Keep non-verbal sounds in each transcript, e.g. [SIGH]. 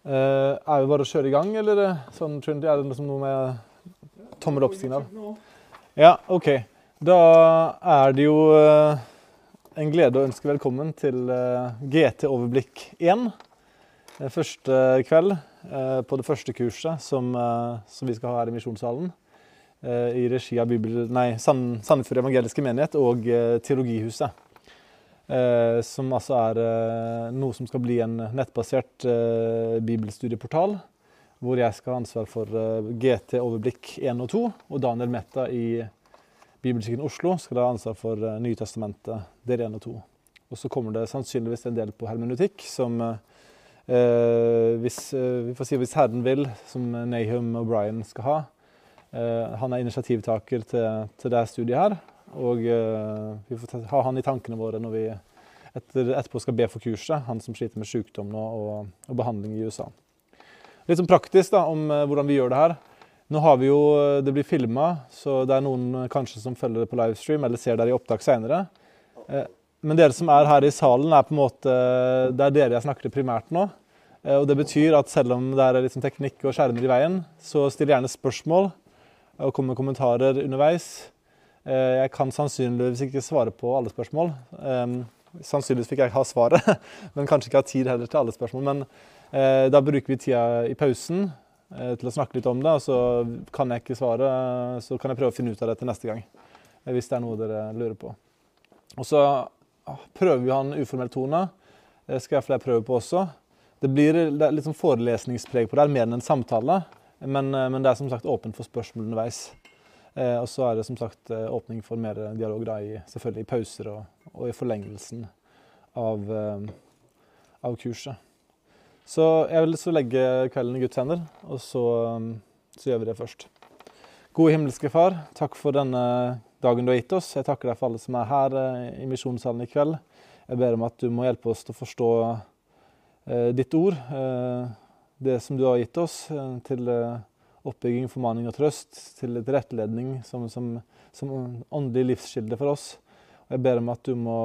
Eh, er vi bare å kjøre i gang, eller sånn, Trinity, er det noe, som noe med tommel opp-signal? Ja, OK. Da er det jo eh, en glede å ønske velkommen til eh, GT-overblikk 1. Eh, Første kveld på det første kurset som, som vi skal ha her i Misjonssalen. I regi av Bibel, nei, Sand- Sandefjord evangeliske menighet og Teologihuset. Eh, som altså er eh, noe som skal bli en nettbasert eh, bibelstudieportal. Hvor jeg skal ha ansvar for GT Overblikk 1 og 2. Og Daniel Metta i Bibelkirken Oslo skal ha ansvar for eh, Nytestamentet del 1 og 2. Og så kommer det sannsynligvis en del på hermeneutikk som eh, hvis, vi får si hvis Herren vil, som Nahum O'Brien skal ha. Eh, han er initiativtaker til, til det studiet her. Og eh, vi får ta, ha han i tankene våre når vi etter, etterpå skal be for kurset. Han som sliter med sykdom nå og, og behandling i USA. Litt sånn praktisk da, om eh, hvordan vi gjør det her. Nå har vi jo, Det blir filma, så det er noen eh, kanskje som følger det på livestream eller ser det i opptak seinere. Eh, men dere som er her i salen, er på en måte, det er dere jeg snakker til primært nå. Eh, og Det betyr at selv om det er sånn teknikk og skjermer i veien, så still gjerne spørsmål og kom med kommentarer underveis. Eh, Jeg kan sannsynligvis ikke svare på alle spørsmål. Eh, Sannsynligvis fikk jeg ha svaret, [LAUGHS] men kanskje ikke ha tid heller til alle spørsmål. Men eh, da bruker vi tida i pausen eh, til å snakke litt om det, og så kan jeg ikke svare, så kan jeg prøve å finne ut av det til neste gang. eh, Hvis det er noe dere lurer på. Og så ah, prøver vi å ha en uformell tone. Det skal jeg flere prøve på også. Det blir litt sånn forelesningspreg på det, mer enn en samtale. Men, eh, men det er som sagt åpent for spørsmål underveis. Eh, og så er det som sagt eh, åpning for mer dialog da, i, selvfølgelig i pauser og, og i forlengelsen av, eh, av kurset. Så jeg vil så legge kvelden i Guds hender, og så, så gjør vi det først. Gode himmelske Far, takk for denne dagen du har gitt oss. Jeg takker deg for alle som er her i misjonssalen i kveld. Jeg ber om at du må hjelpe oss til å forstå ditt ord, det som du har gitt oss, til eh, oppbygging, formaning og trøst, til tilretteledning som, som, som åndelig livskilde for oss. Og jeg ber om at du må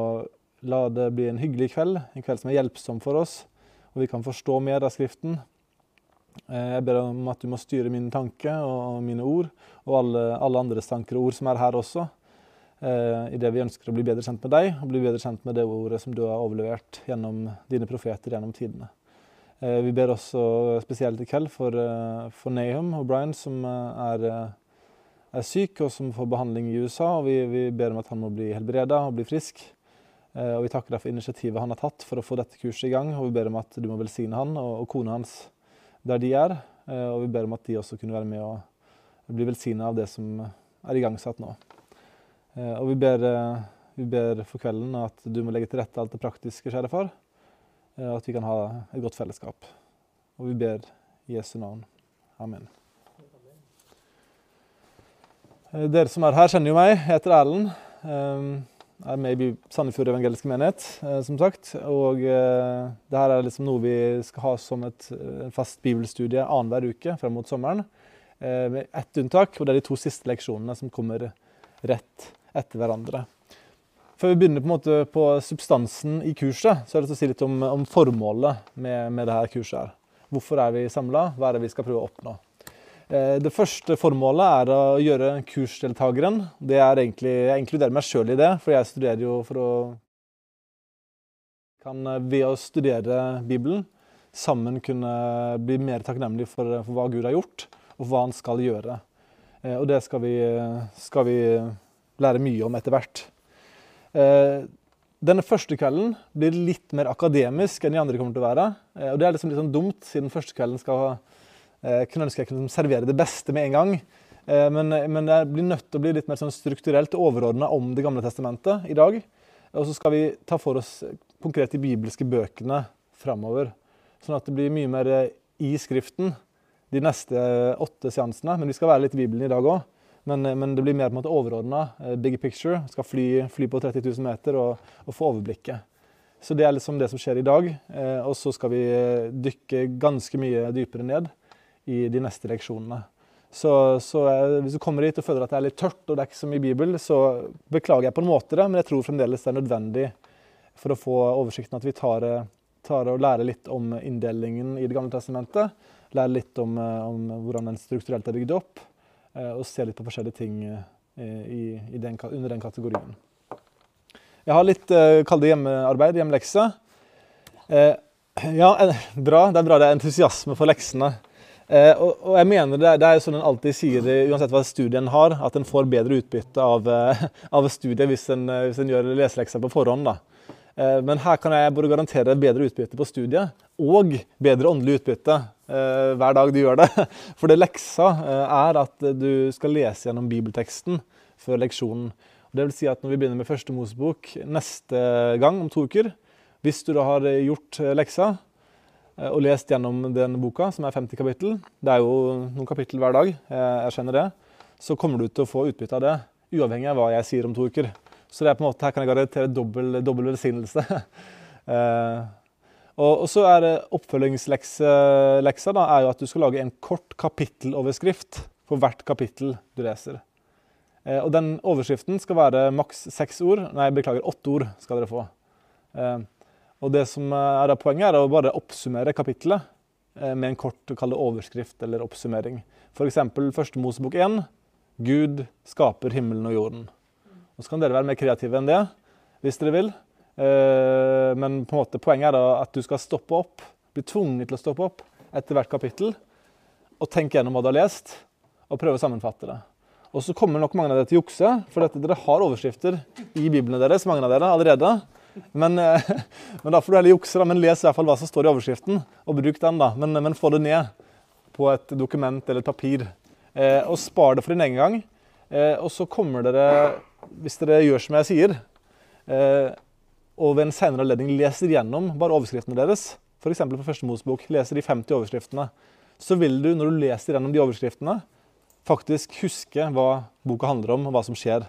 la det bli en hyggelig kveld, en kveld som er hjelpsom for oss, og vi kan forstå mer av Skriften. Eh, Jeg ber om at du må styre mine tanker og mine ord, og alle, alle andres tanker og ord som er her også, eh, det vi ønsker å bli bedre kjent med deg, og bli bedre kjent med det ordet som du har overlevert gjennom dine profeter gjennom tidene. Eh, Vi ber også spesielt i kveld for, eh, for Nahum og Brian, som eh, er, er syk og som får behandling i USA. og Vi, vi ber om at han må bli helbreda og bli frisk. Og Vi takker deg for initiativet han har tatt for å få dette kurset i gang. og Vi ber om at du må velsigne han og, og kona hans der de er. Og vi ber om at de også kunne være med og bli velsigna av det som er igangsatt nå. Og vi ber, vi ber for kvelden at du må legge til rette alt det praktiske, kjære far. Eh, at vi kan ha et godt fellesskap. Og vi ber i Jesu navn. Amen. Eh, Dere som er her, kjenner jo meg. Jeg heter Erlend. Eh, Jeg er med i Sandefjord evangeliske menighet, eh, som sagt. Og eh, det her er liksom noe vi skal ha som et eh, fast bibelstudie annenhver uke frem mot sommeren. Eh, Med ett unntak, og det er de to siste leksjonene som kommer rett etter hverandre. Før vi begynner på, på substansen i kurset, så lyst til å si litt om, om formålet med, med dette kurset. her. Hvorfor er vi samla? Hva er det vi skal prøve å oppnå? Eh, Det første formålet er å gjøre kursdeltakeren. Det er egentlig, Jeg inkluderer meg sjøl i det, for jeg studerer jo for å kan eh, ved å studere Bibelen sammen kunne bli mer takknemlig for, for hva Gud har gjort, og hva han skal gjøre. Eh, Og det skal vi, skal vi lære mye om etter hvert. Eh, Denne første kvelden blir litt mer akademisk enn de andre kommer til å være. Eh, Og det er liksom litt sånn dumt, siden første kvelden skal kunne ønske jeg kunne servere det beste med en gang. Eh, Men, men det blir nødt til å bli litt mer sånn strukturelt overordna om Det gamle testamentet i dag. Og så skal vi ta for oss konkret de bibelske bøkene framover. Sånn at det blir mye mer eh, i Skriften de neste åtte seansene. Men vi skal være litt i Bibelen i dag òg. Men, eh, men det blir mer på en måte overordna. Big picture. Skal fly, fly på 30 000 meter og, og få overblikket. Så det er liksom det som skjer i dag. Eh, Og så skal vi eh, dykke ganske mye dypere ned i de neste leksjonene. Så, så eh, hvis du kommer hit og føler at det er litt tørt og det er ikke så mye bibel, så beklager jeg på en måte det, men jeg tror fremdeles det er nødvendig for å få oversikten at vi tar, eh, tar og lærer litt om inndelingen i Det gamle testamentet. Lærer litt om, om hvordan den strukturelt er bygd opp, og se litt på forskjellige ting i, i den, under den kategorien. Jeg har litt kall det hjemmearbeid, hjemmelekse. Ja, bra. Det er bra det er entusiasme for leksene. Eh, og, og, jeg mener det, det er sånn en alltid sier, uansett hva studien har, at en får bedre utbytte av, eh, av studiet hvis en, eh, hvis en gjør leselekser på forhånd. da. Eh, men her kan jeg både garantere bedre utbytte på studiet og bedre åndelig utbytte eh, hver dag du gjør det. [LAUGHS] For det leksa eh, er at du skal lese gjennom bibelteksten før leksjonen. Det vil si at når vi begynner med første Mosebok neste gang, om to uker, hvis du da har gjort leksa, Eh, og lest gjennom den boka, som er 50 kapittel, det er jo noen kapittel hver dag, jeg skjønner det, så kommer du til å få utbytte av det, uavhengig av hva jeg sier om to uker. Så det er på en måte, her kan jeg garantere dobbel, dobbel velsignelse. [LAUGHS] og, så er oppfølgingsleksa da, er jo at du skal lage en kort kapitteloverskrift for hvert kapittel du leser. Eh, og den overskriften skal være maks seks ord. Nei, beklager, åtte ord skal dere få. Eh, og det som er Poenget er å bare oppsummere kapittelet eh, med en kort overskrift eller oppsummering. F.eks. første Mosebok 1. Gud skaper himmelen og jorden. Og Så kan dere være mer kreative enn det hvis dere vil. Eh, men på en måte poenget er at du skal stoppe opp, bli tvunget til å stoppe opp etter hvert kapittel og tenke gjennom hva du har lest, og prøve å sammenfatte det. Og så kommer nok mange av dere til å jukse, for dere har overskrifter i biblene deres mange av dere allerede. Men, eh, [LAUGHS] men, da får du heller jukse, da. Men les i hvert fall hva som står i overskriften, og bruk den. da. Men, men få det ned på et dokument eller et papir. Eh, og spar det for din egen gang. Eh, og så kommer dere, hvis dere gjør som jeg sier, eh, og ved en senere anledning leser gjennom bare overskriftene deres, f.eks. på Første Mosebok, leser de 50 overskriftene, så vil du, når du leser gjennom de overskriftene, faktisk huske hva boka handler om, og hva som skjer.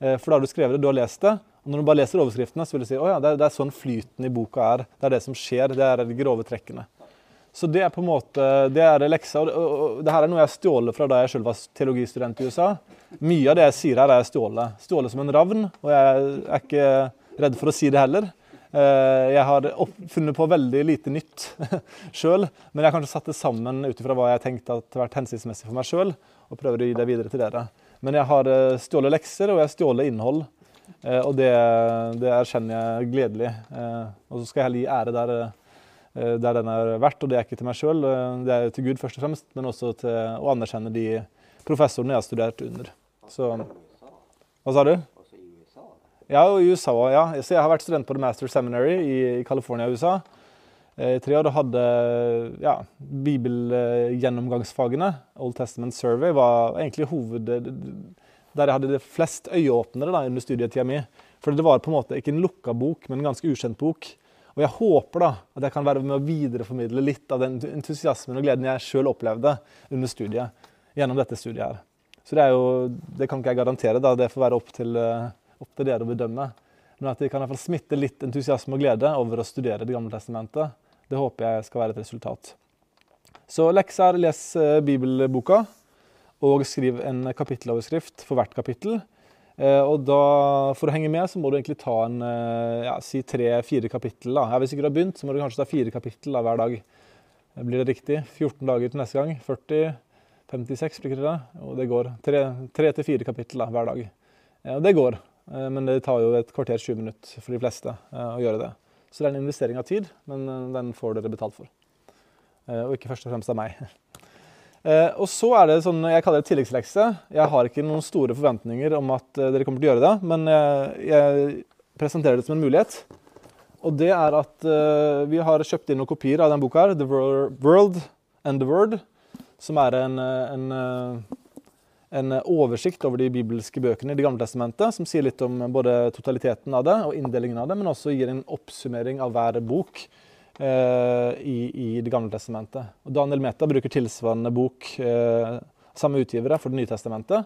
Eh, for da har du skrevet det, du har lest det, og når du bare leser overskriftene, så vil du si at det, det, er sånn flyten i boka er. Det er det som skjer. Det er de grove trekkene. Så det er på en måte, det er leksa. Og, og, og det her er noe jeg stjålet fra da jeg selv var teologistudent i USA. Mye av det jeg sier her, er stjålet. Stjålet som en ravn, og jeg er ikke redd for å si det heller. Eh, jeg har funnet på veldig lite nytt [LAUGHS] sjøl, men jeg har kanskje satt det sammen ut ifra hva jeg tenkte at vært hensiktsmessig for meg sjøl, og prøver å gi det videre til dere. Men jeg har eh, stjålet lekser, og jeg har stjålet innhold. Eh, og det, det, erkjenner jeg gledelig. Og så skal jeg heller gi ære der, der den er verdt, og det er ikke til meg sjøl. Det er til Gud først og fremst, men også til å anerkjenne de professorene jeg har studert under. Så Hva sa du? Ja, og i USA òg. Ja. Så jeg har vært student på The Master Seminary i, i USA. I tre år hadde ja, bibelgjennomgangsfagene. Old Testament Survey var egentlig hoved der jeg hadde det flest øyeåpnere da, under studietida mi. For det var på en måte ikke en lukka bok, men en ganske ukjent bok. Og jeg håper da at jeg kan være med å videreformidle litt av den entusiasmen og gleden jeg sjøl opplevde under studiet, gjennom dette studiet her. Så det jo, det kan ikke jeg garantere, da. Det får være opp til, eh, opp til dere å bedømme. Men at de kan i hvert fall smitte litt entusiasme og glede over å studere Det gamle testamentet, det håper jeg skal være et resultat. Så leksa er les eh, bibelboka og skriv en kapitteloverskrift for hvert kapittel. Eh, og da, For å henge med så må du egentlig ta en eh, ja, si tre-fire kapittel. da. Ja, hvis ikke du har begynt, så må du kanskje ta fire kapittel da, hver dag. Blir det riktig? 14 dager til neste gang? 40? 56, blir det det? Og det går. Tre til fire kapittel da, hver dag. Ja, det går, men det tar jo et kvarter, 20 minutter for de fleste å gjøre det. Så det er en investering av tid, men den får dere betalt for. Og ikke først og fremst av meg. [LAUGHS] Eh, og så er det sånn, Jeg kaller det tilleggslekse. Jeg har ikke noen store forventninger om at eh, dere kommer til å gjøre det, men jeg, presenterer det som en mulighet. Og det er at eh, vi har kjøpt inn noen kopier av den boka her, The World and the Word, som er en, en, en oversikt over de bibelske bøkene i Det gamle testamentet, som sier litt om både totaliteten av det og inndelingen av det, men også gir en oppsummering av hver bok Eh, i, i, Det gamle testamentet. Og Daniel Meta bruker tilsvarende bok, eh, samme utgivere, for Det nye testamentet.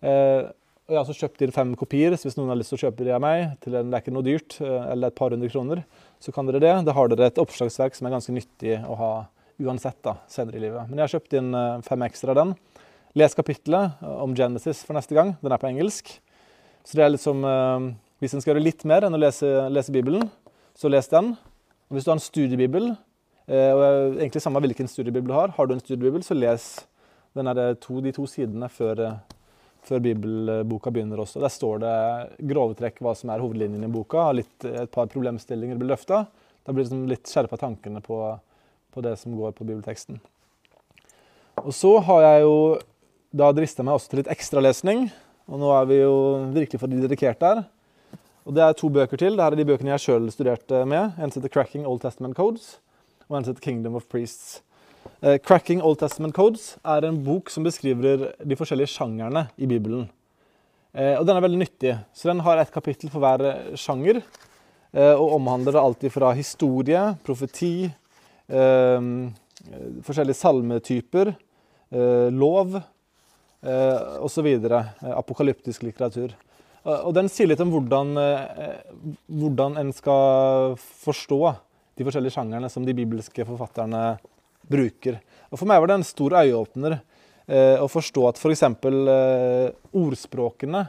Eh, og Jeg har også kjøpt inn fem kopier, så hvis noen har lyst til å kjøpe de av meg, til en, det er ikke noe dyrt, eller et par hundre kroner, så kan dere det. Da har dere et oppslagsverk som er ganske nyttig å ha uansett da, senere i livet. Men jeg har kjøpt inn fem ekstra av den. Les kapittelet om Genesis for neste gang. Den er på engelsk. Så det er liksom Hvis en skal gjøre litt mer enn å lese, lese Bibelen, så les den. Og hvis du har en studiebibel, eh, og egentlig samme hvilken studiebibel du har, har du en studiebibel, så les to, de to sidene før, før bibelboka begynner også. Der står det grove trekk hva som er hovedlinjen i boka. Litt, et par problemstillinger blir løfta. Da blir det liksom litt skjerpa tankene på, på det som går på bibelteksten. Og så har jeg jo da drister jeg meg også til litt ekstralesning. Og nå er vi jo virkelig for de dedikerte her. Og det er to bøker til. Dette er de bøkene jeg sjøl studerte med. En heter 'Cracking Old Testament Codes', og en heter 'Kingdom of Priests'. Eh, 'Cracking Old Testament Codes' er en bok som beskriver de forskjellige sjangerne i Bibelen. Eh, og den er veldig nyttig. Så den har et kapittel for hver sjanger. Eh, og omhandler alltid fra historie, profeti, forskjellige salmetyper, lov eh, osv. Eh, apokalyptisk litteratur. Og den sier litt om hvordan, eh, hvordan en skal forstå de forskjellige sjangerne som de bibelske forfatterne bruker. Og For meg var det en stor øyeåpner eh, å forstå at f.eks. Eh, ordspråkene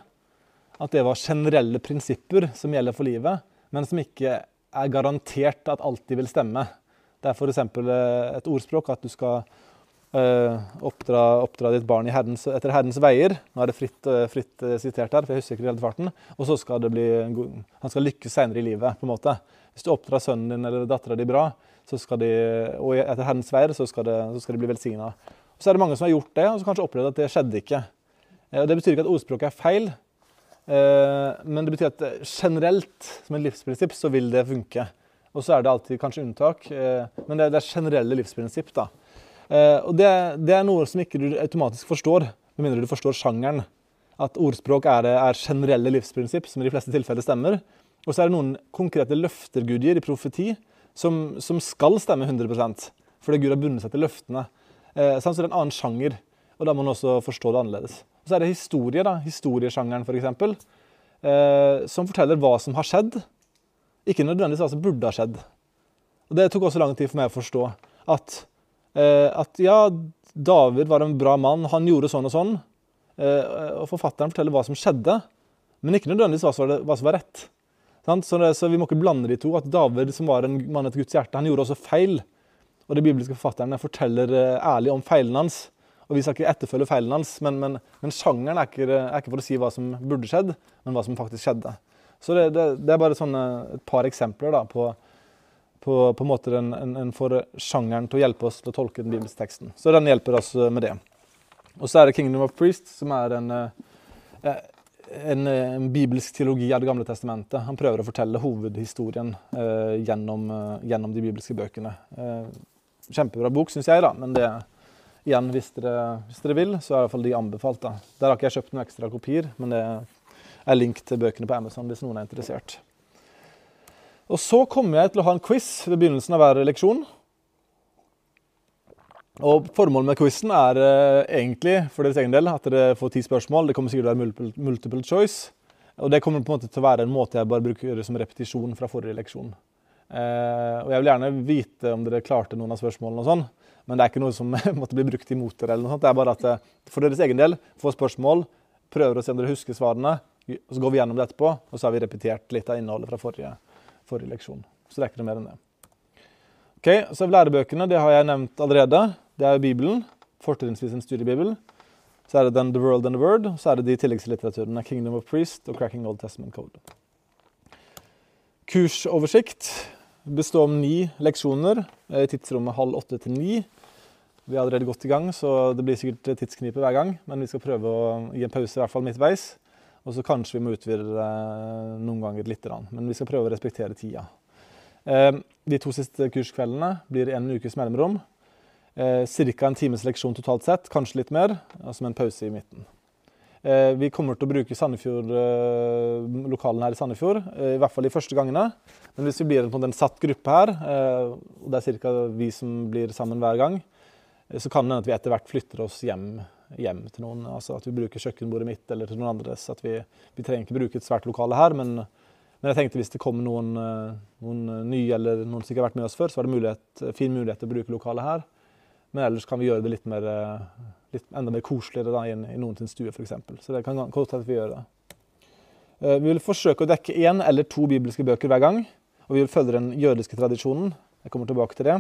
at det var generelle prinsipper som gjelder for livet, men som ikke er garantert at alltid vil stemme. Det er f.eks. Et ordspråk at du skal oppdra, oppdra, ditt barn herrens, etter Herrens veier. Nå er det fritt, uh, fritt uh, sitert her, for jeg husker ikke helt farten. Og så skal det bli, han skal lykkes senere i livet. på en måte. Hvis du oppdrar sønnen din eller dattera di bra, så skal de, og etter Herrens veier, så skal, det, så skal de bli velsigna. Så er det mange som har gjort det, og som kanskje opplevd at det skjedde ikke. Det betyr ikke at ordspråket er feil, men det betyr at generelt, som en livsprinsipp, så vil det funke. Og så er det alltid kanskje unntak, men det er generelle livsprinsipp. da. Uh, og det, det, er noe som ikke du automatisk forstår, med mindre du forstår sjangeren. At ordspråk er, er generelle livsprinsipp, som i de fleste tilfeller stemmer. Og så er det noen konkrete løfter Gud gir i profeti, som, som skal stemme 100 fordi Gud har bundet seg til løftene. Eh, så det er en annen sjanger, og da må man også forstå det annerledes. Og så er det historie, da, historiesjangeren f.eks., eh, som forteller hva som har skjedd, ikke nødvendigvis hva som burde ha skjedd. Og Det tok også lang tid for meg å forstå. At Eh, at ja, David var en bra mann, han gjorde sånn og sånn. Eh, og forfatteren forteller hva som skjedde, men ikke nødvendigvis hva som var rett. Så, det, så, vi må ikke blande de to. At David, som var en mann etter Guds hjerte, han gjorde også feil. Og de bibelske forfatterne forteller eh, ærlig om feilene hans. Og vi skal ikke etterfølge feilene hans, men, men, men sjangeren er ikke, er ikke, for å si hva som burde skjedd, men hva som faktisk skjedde. Så det, det, det er bare sånne, et par eksempler da, på på, på en måte den, en, en får sjangeren til å hjelpe oss til å tolke den bibelske teksten. Så den hjelper oss eh, med det. Og så er det 'Kingdom of Priest', som er en, eh, en, en, bibelsk teologi av Det gamle testamentet. Han prøver å fortelle hovedhistorien eh, gjennom, eh, gjennom, de bibelske bøkene. Eh, kjempebra bok, syns jeg, da. Men det, igjen, hvis dere, hvis dere, vil, så er i hvert fall de anbefalt. da. Der har ikke jeg kjøpt noen ekstra kopier, men det er link til bøkene på Amazon hvis noen er interessert. Og så kommer jeg til å ha en quiz ved begynnelsen av hver leksjon. Og Formålet med quizen er eh, egentlig for deres egen del at dere får ti spørsmål. Det kommer sikkert til å være multiple, choice. Og det kommer på en måte til å være en måte jeg bare bruker som repetisjon fra forrige leksjon. Eh, og Jeg vil gjerne vite om dere klarte noen av spørsmålene, og sånn, men det er ikke noe som [LAUGHS] måtte bli brukt imot dere. eller noe sånt. Det er bare at eh, for deres egen del få spørsmål, prøver å se om dere husker svarene, og så går vi gjennom det etterpå. Og så har vi repetert litt av innholdet fra forrige leksjon forrige leksjon. Så det er ikke noe mer enn det. Ok, Så lærebøkene det har jeg nevnt allerede. Det er Bibelen, fortrinnsvis en studiebibel. Så er det den The World and the Word, og så er det de tilleggslitteraturene Kingdom of Priest og Cracking Old Testament Code. Kursoversikt består om ni leksjoner i tidsrommet halv åtte til ni. Vi er allerede godt i gang, så det blir sikkert tidsknipe hver gang. Men vi skal prøve å gi en pause i hvert fall midtveis. Og så kanskje vi må utvide noen ganger litt. Men vi skal prøve å respektere tida. Eh, de to siste kurskveldene blir en ukes mellomrom. Eh, Ca. en times leksjon totalt sett, kanskje litt mer, med en pause i midten. Eh, vi kommer til å bruke lokalene her i Sandefjord, i hvert fall de første gangene. Men hvis vi blir en satt gruppe her, og det er ca. vi som blir sammen hver gang, så kan det hende at vi etter hvert flytter oss hjem hjem til noen. altså At vi bruker kjøkkenbordet mitt eller til noen andres. at Vi, vi trenger ikke bruke et svært lokale her, men, men, jeg tenkte hvis det kommer noen, eh, noen nye eller noen som ikke har vært med oss før, så var det mulighet, fin mulighet til å bruke lokalet her. Men ellers kan vi gjøre det litt mer, eh, litt, enda mer koseligere da, i, i noen sin stue f.eks. Så det kan godt at vi gjør det. Eh, vi vil forsøke å dekke én eller to bibelske bøker hver gang. Og vi vil følge den jødiske tradisjonen. Jeg kommer tilbake til det.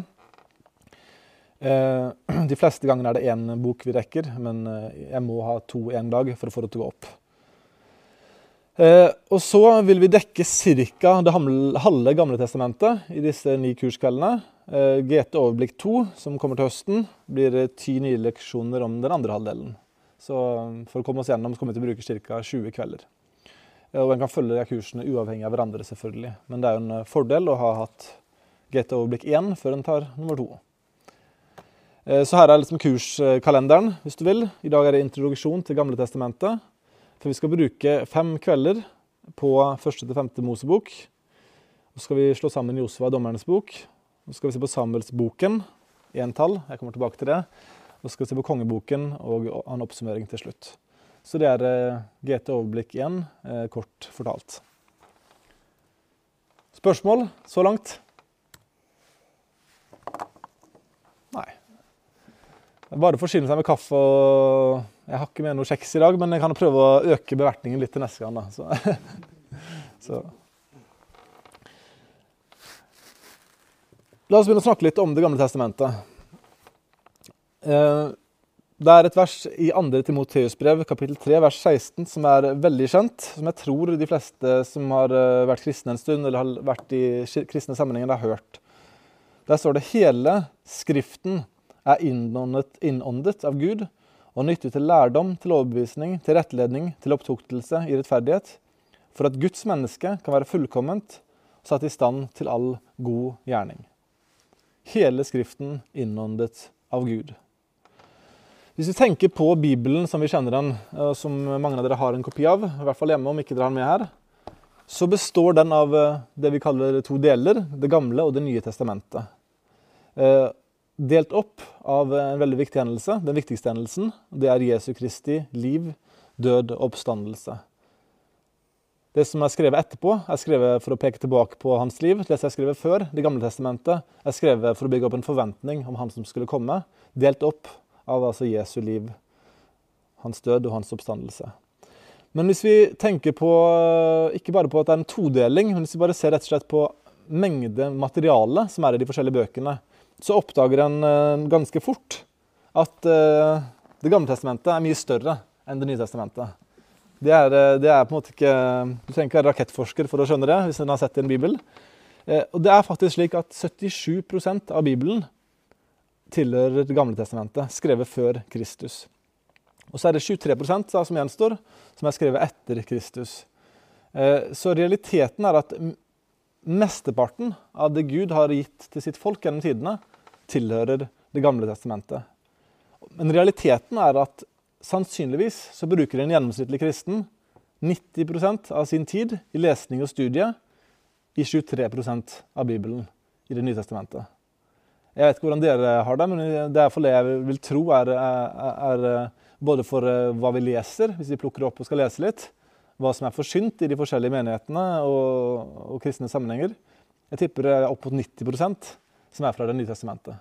Eh, [CLEARS THROAT] de fleste gangene er det én bok vi rekker, men eh, jeg må ha to en dag for å få det til å gå opp. Eh, og så vil vi dekke ca. det halve Gamle testamentet i disse ni kurskveldene. GT Overblikk 2, som kommer til høsten, blir ti nye leksjoner om den andre halvdelen. Så for å komme oss gjennom så kommer vi til å bruke ca. 20 kvelder. Og en kan følge de kursene uavhengig av hverandre, selvfølgelig. Men det er jo en fordel å ha hatt GT Overblikk 1 før en tar nummer 2. Eh, så her er liksom kurskalenderen, hvis du vil. I dag er det introduksjon til Gamle testamentet. For vi skal bruke fem kvelder på første til femte Mosebok. Så skal vi slå sammen Josva og Dommernes bok. Så skal vi se på Samuelsboken, entall. Jeg kommer tilbake til det. Og så skal vi se på Kongeboken og en oppsummering til slutt. Så det er eh, GT Overblikk 1, eh, kort fortalt. Spørsmål så langt? Nei. Det er bare forsyne seg med kaffe. og Jeg har ikke med noe kjeks i dag, men jeg kan prøve å øke bevertningen litt til neste gang. da. Så. [LAUGHS] Så. La oss begynne å snakke litt om Det gamle testamentet. Eh, det er et vers i 2. Timoteus brev, kapittel 3, vers 16, som er veldig kjent. Som jeg tror de fleste som har eh, vært kristne en stund, eller har vært i kristne sammenhenger, har hørt. Der står det hele Skriften er innåndet, innåndet av Gud og nyttig til lærdom, til overbevisning, til rettledning, til opptuktelse i rettferdighet, for at Guds menneske kan være fullkomment, satt i stand til all god gjerning. Hele Skriften innåndet av Gud. Hvis vi tenker på Bibelen som vi kjenner den, som mange av dere har en kopi av, i hvert fall hjemme om ikke dere har den med her, så består den av eh, det vi kaller to deler, Det gamle og Det nye testamentet. Delt opp av en veldig viktig hendelse. Den viktigste hendelsen det er Jesu Kristi liv, død og oppstandelse. Det som er skrevet etterpå, er skrevet for å peke tilbake på hans liv. Det som er skrevet før, Det gamle testamentet, er skrevet for å bygge opp en forventning om han som skulle komme. Delt opp av altså Jesu liv, hans død og hans oppstandelse. Men hvis vi tenker på, ikke bare på at det er en todeling, men hvis vi bare ser rett og slett på mengde materiale som er i de forskjellige bøkene, så oppdager en uh, ganske fort at uh, Det gamle testamentet er mye større enn Det nye testamentet. Det er, uh, det er, på en måte ikke Du trenger ikke være rakettforsker for å skjønne det, hvis en har sett det i en bibel. og det er faktisk slik at 77% av Bibelen tilhører Det gamle testamentet, skrevet før Kristus. Og så er det 23 da, som gjenstår, som er skrevet etter Kristus. Så realiteten er at Mesteparten av det Gud har gitt til sitt folk gjennom tidene, tilhører Det gamle testamentet. Men realiteten er at sannsynligvis så bruker en gjennomsnittlig kristen 90% av sin tid i lesning og studie i 23% av Bibelen i Det nye testamentet. Jeg vet ikke hvordan dere har det, men det er det jeg vil tro er, er, er både for eh, hva vi leser, hvis vi plukker opp og skal lese litt, hva som er forsynt i de forskjellige menighetene og, og kristne sammenhenger. Jeg tipper det er opp mot 90% som er fra Det nye testamentet.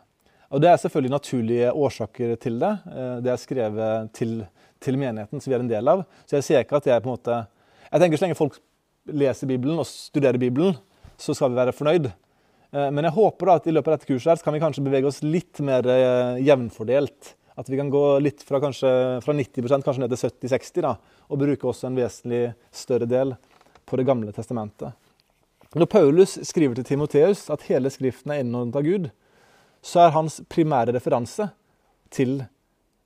Og Det er selvfølgelig naturlige årsaker til det. Eh, det er skrevet til, til, menigheten som vi er en del av. Så jeg ser ikke at er på en måte Jeg tenker så lenge folk leser Bibelen og studerer Bibelen, så skal vi være fornøyd. Eh, men jeg håper da at i løpet av dette kurset her, så kan vi kanskje bevege oss litt mer eh, jevnfordelt at vi kan gå litt fra, kanskje, fra 90% kanskje ned til 70-60 og bruke også en vesentlig større del på Det gamle testamentet. Når Paulus skriver til Timoteus at hele Skriften er innordnet av Gud, så er hans primære referanse til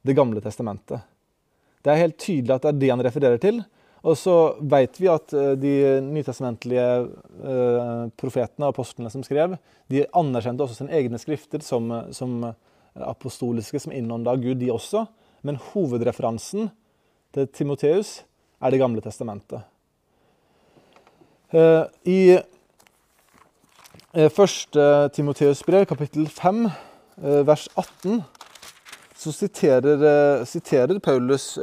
Det gamle testamentet. Det er helt tydelig at det er det han refererer til. Og så vet vi at eh, de nytestamentlige eh, profetene og apostlene som skrev, de anerkjente også sine egne skrifter som, som apostoliske som innånda Gud, de også. Men hovedreferansen til Timoteus er Det gamle testamentet. Eh, I eh, første Timoteus brev, kapittel 5, eh, vers 18, så siterer, siterer Paulus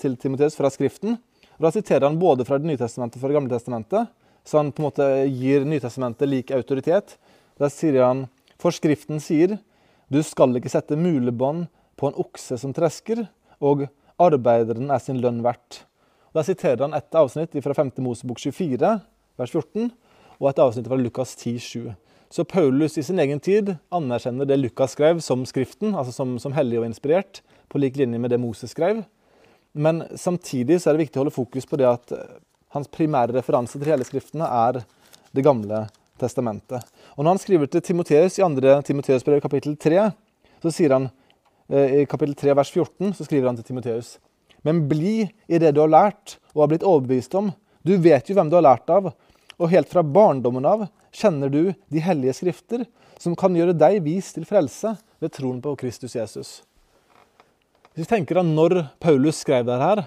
til Timoteus fra Skriften. Da siterer han både fra Det nye testamentet og fra Det gamle testamentet, så han på en måte gir Nytestamentet lik autoritet. Der sier han For Skriften sier du skal ikke sette mulebånd på en okse som tresker, og arbeideren er sin lønn verdt. Da siterer han et avsnitt fra 5. Mosebok 24, vers 14. og et avsnitt fra Lukas 10, 7. Så Paulus i sin egen tid anerkjenner det Lukas skrev som Skriften, altså som, som hellig og inspirert, på lik linje med det Moses skrev. Men samtidig så er det viktig å holde fokus på det at hans primære referanse til hele Skriftene er Det gamle testamentet. Og Når han skriver til Timoteus i 2. Timoteus brev kapittel 3, så sier han eh, i kapittel 3 vers 14 så skriver han til Timoteus Men bli i det du har lært og har blitt overbevist om. Du vet jo hvem du har lært av, og helt fra barndommen av kjenner du de hellige skrifter, som kan gjøre deg vis til frelse ved troen på Kristus Jesus. Hvis vi tenker at når Paulus skrev dette her,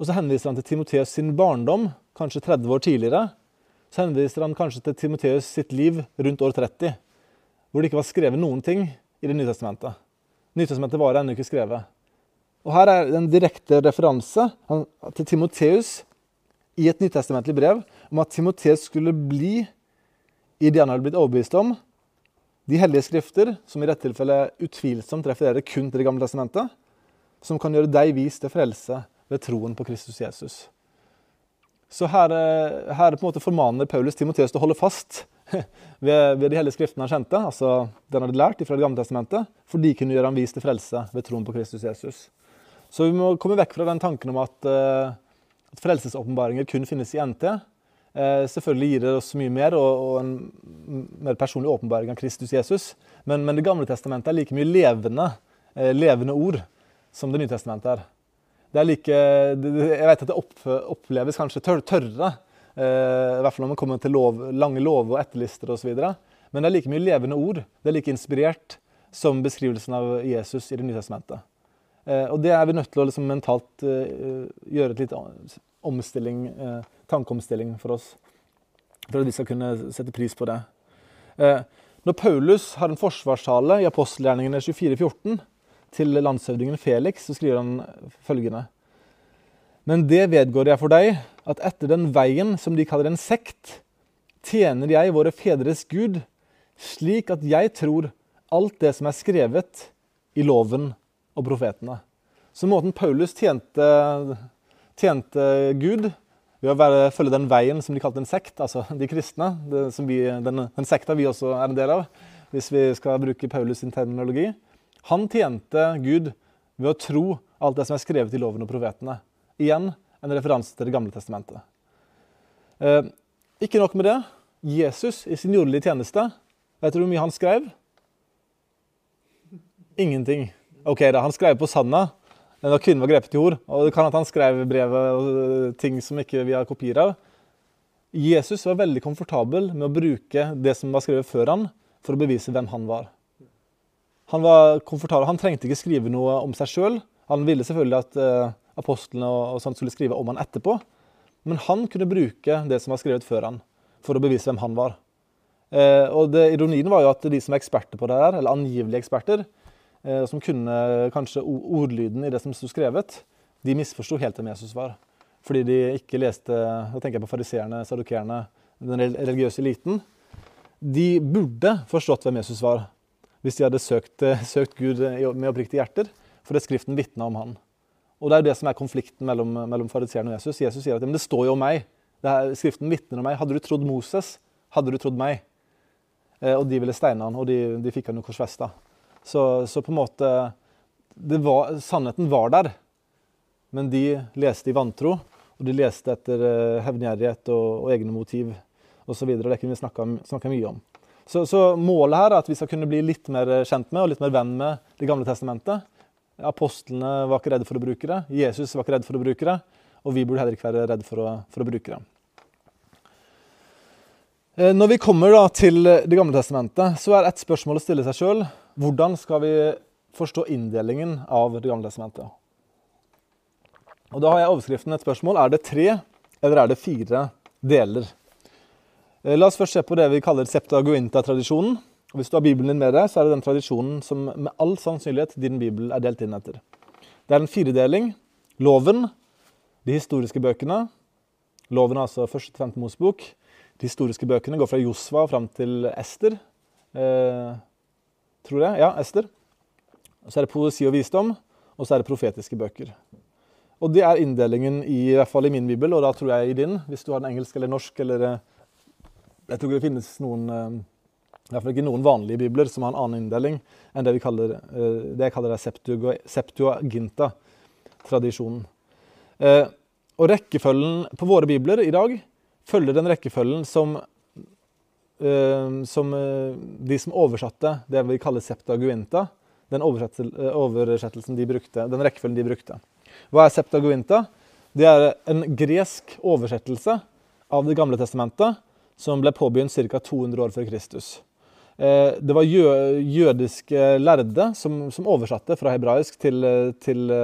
og så henviser han til Timoteus sin barndom, kanskje 30 år tidligere. Så henviser han kanskje til Timoteus sitt liv rundt år 30, hvor det ikke var skrevet noen ting i Det nye testamentet. Nytestamentet var ennå ikke skrevet. Og Her er en direkte referanse til Timoteus i et nytestamentlig brev om at Timoteus skulle bli i det han hadde blitt overbevist om, de hellige skrifter, som i dette tilfellet utvilsomt refererer kun til Det gamle testamentet, som kan gjøre deg vis til frelse ved troen på Kristus Jesus. Så her, eh, her på en måte formaner Paulus Timoteus til å holde fast [LAUGHS] ved, ved de hellige skriftene han kjente, altså den hadde lært fra Det gamle testamentet, for de kunne gjøre ham vis til frelse ved troen på Kristus Jesus. Så vi må komme vekk fra den tanken om at, uh, at frelsesåpenbaringer kun finnes i NT. Uh, selvfølgelig gir det oss mye mer og, og en mer personlig åpenbaring av Kristus Jesus, men, men Det gamle testamentet er like mye levende, levende ord som Det nye testamentet er det er like, Jeg vet at det opp, oppleves kanskje tør, tørre, eh, i hvert fall når man kommer til lov, lange lover og etterlister osv. Men det er like mye levende ord. Det er like inspirert som beskrivelsen av Jesus i Det nye testamentet. Eh, og det er vi nødt til å liksom mentalt eh, gjøre et lite omstilling, tankeomstilling for oss. For at vi skal kunne sette pris på det. Når Paulus har en forsvarstale i apostelgjerningene 24-14, til landshøvdingen Felix så skriver han følgende. Men det vedgår jeg for deg, at etter den veien som de kaller en sekt, tjener jeg våre fedres Gud, slik at jeg tror alt det som er skrevet i loven og profetene. Så måten Paulus tjente, tjente Gud ved å være, følge den veien som de kalte en sekt, altså de kristne, det, vi, den, den sekta vi også er en del av, hvis vi skal bruke Paulus sin terminologi, han tjente Gud ved å tro alt det som er skrevet i loven og profetene. Igjen en referanse til Det gamle testamentet. Eh, ikke nok med det. Jesus i sin jordelige tjeneste, vet du hvor mye han skrev? Ingenting. Ok, da, Han skrev på sanda da kvinnen var grepet i hor. Og det kan at han skrev brevet og ting som ikke vi har kopier av. Jesus var veldig komfortabel med å bruke det som var skrevet før han, for å bevise hvem han var. Han var komfortabel. Han trengte ikke skrive noe om seg sjøl. Han ville selvfølgelig at uh, apostlene og, og sånt skulle skrive om han etterpå. Men han kunne bruke det som var skrevet før han, for å bevise hvem han var. Eh, og det, Ironien var jo at de som er eksperter på det her, eller angivelige eksperter, eh, som kunne kanskje ordlyden i det som sto skrevet, de misforsto helt hvem Jesus var. Fordi de ikke leste Da tenker jeg på fariseerne, sadukerene, den religiøse eliten. De burde forstått hvem Jesus var hvis de hadde søkt, eh, [LAUGHS] søkt Gud med oppriktige hjerter, for det Skriften vitna om han. Og Det er det som er konflikten mellom, mellom fariseeren og Jesus. Jesus sier at det står jo om meg. Her, skriften vitner om meg. Hadde du trodd Moses, hadde du trodd meg. Eh, og de ville steine han, og de, de fikk han jo korsfesta. Så, så, på en måte var, Sannheten var der, men de leste i vantro. Og de leste etter eh, hevngjerrighet og, og egne motiv osv. Det kunne vi snakka mye om. Så, så, målet her er at vi skal kunne bli litt mer kjent med og litt mer venn med Det gamle testamentet. Apostlene var ikke redde for å bruke det. Jesus var ikke redd for å bruke det. Og vi burde heller ikke være redde for å, for å bruke det. Eh, når vi kommer da til Det gamle testamentet, så er ett spørsmål å stille seg sjøl. Hvordan skal vi forstå inndelingen av Det gamle testamentet? Og Da har jeg overskriften et spørsmål. Er det tre, eller er det fire deler? Eh, la oss først se på det vi kaller septuaguinta-tradisjonen. Hvis du har Bibelen din med deg, så er det den tradisjonen som med all sannsynlighet din bibel er delt inn etter. Det er en firedeling. Loven, de historiske bøkene. Loven er altså første til femte Mosebok. De historiske bøkene går fra Josva fram til Ester. Eh, tror jeg. Ja, Ester. Så er det poesi og visdom, og så er det profetiske bøker. Og Det er inndelingen i, i hvert fall i min bibel, og da tror jeg i din, hvis du har den engelsk eller norsk eller Jeg tror det finnes noen eh, i hvert fall ikke noen vanlige bibler som har en annen inndeling enn det vi kaller eh, det jeg kaller Septuaginta-tradisjonen. Eh, og rekkefølgen på våre bibler i dag følger den rekkefølgen som, som de som oversatte det vi kaller Septuaginta, den oversettelsen de brukte, den rekkefølgen de brukte. Hva er Septuaginta? Det er en gresk oversettelse av Det gamle testamentet som ble påbegynt ca. 200 år før Kristus. Eh, det var jødiske lærde som, som, oversatte fra hebraisk til, til,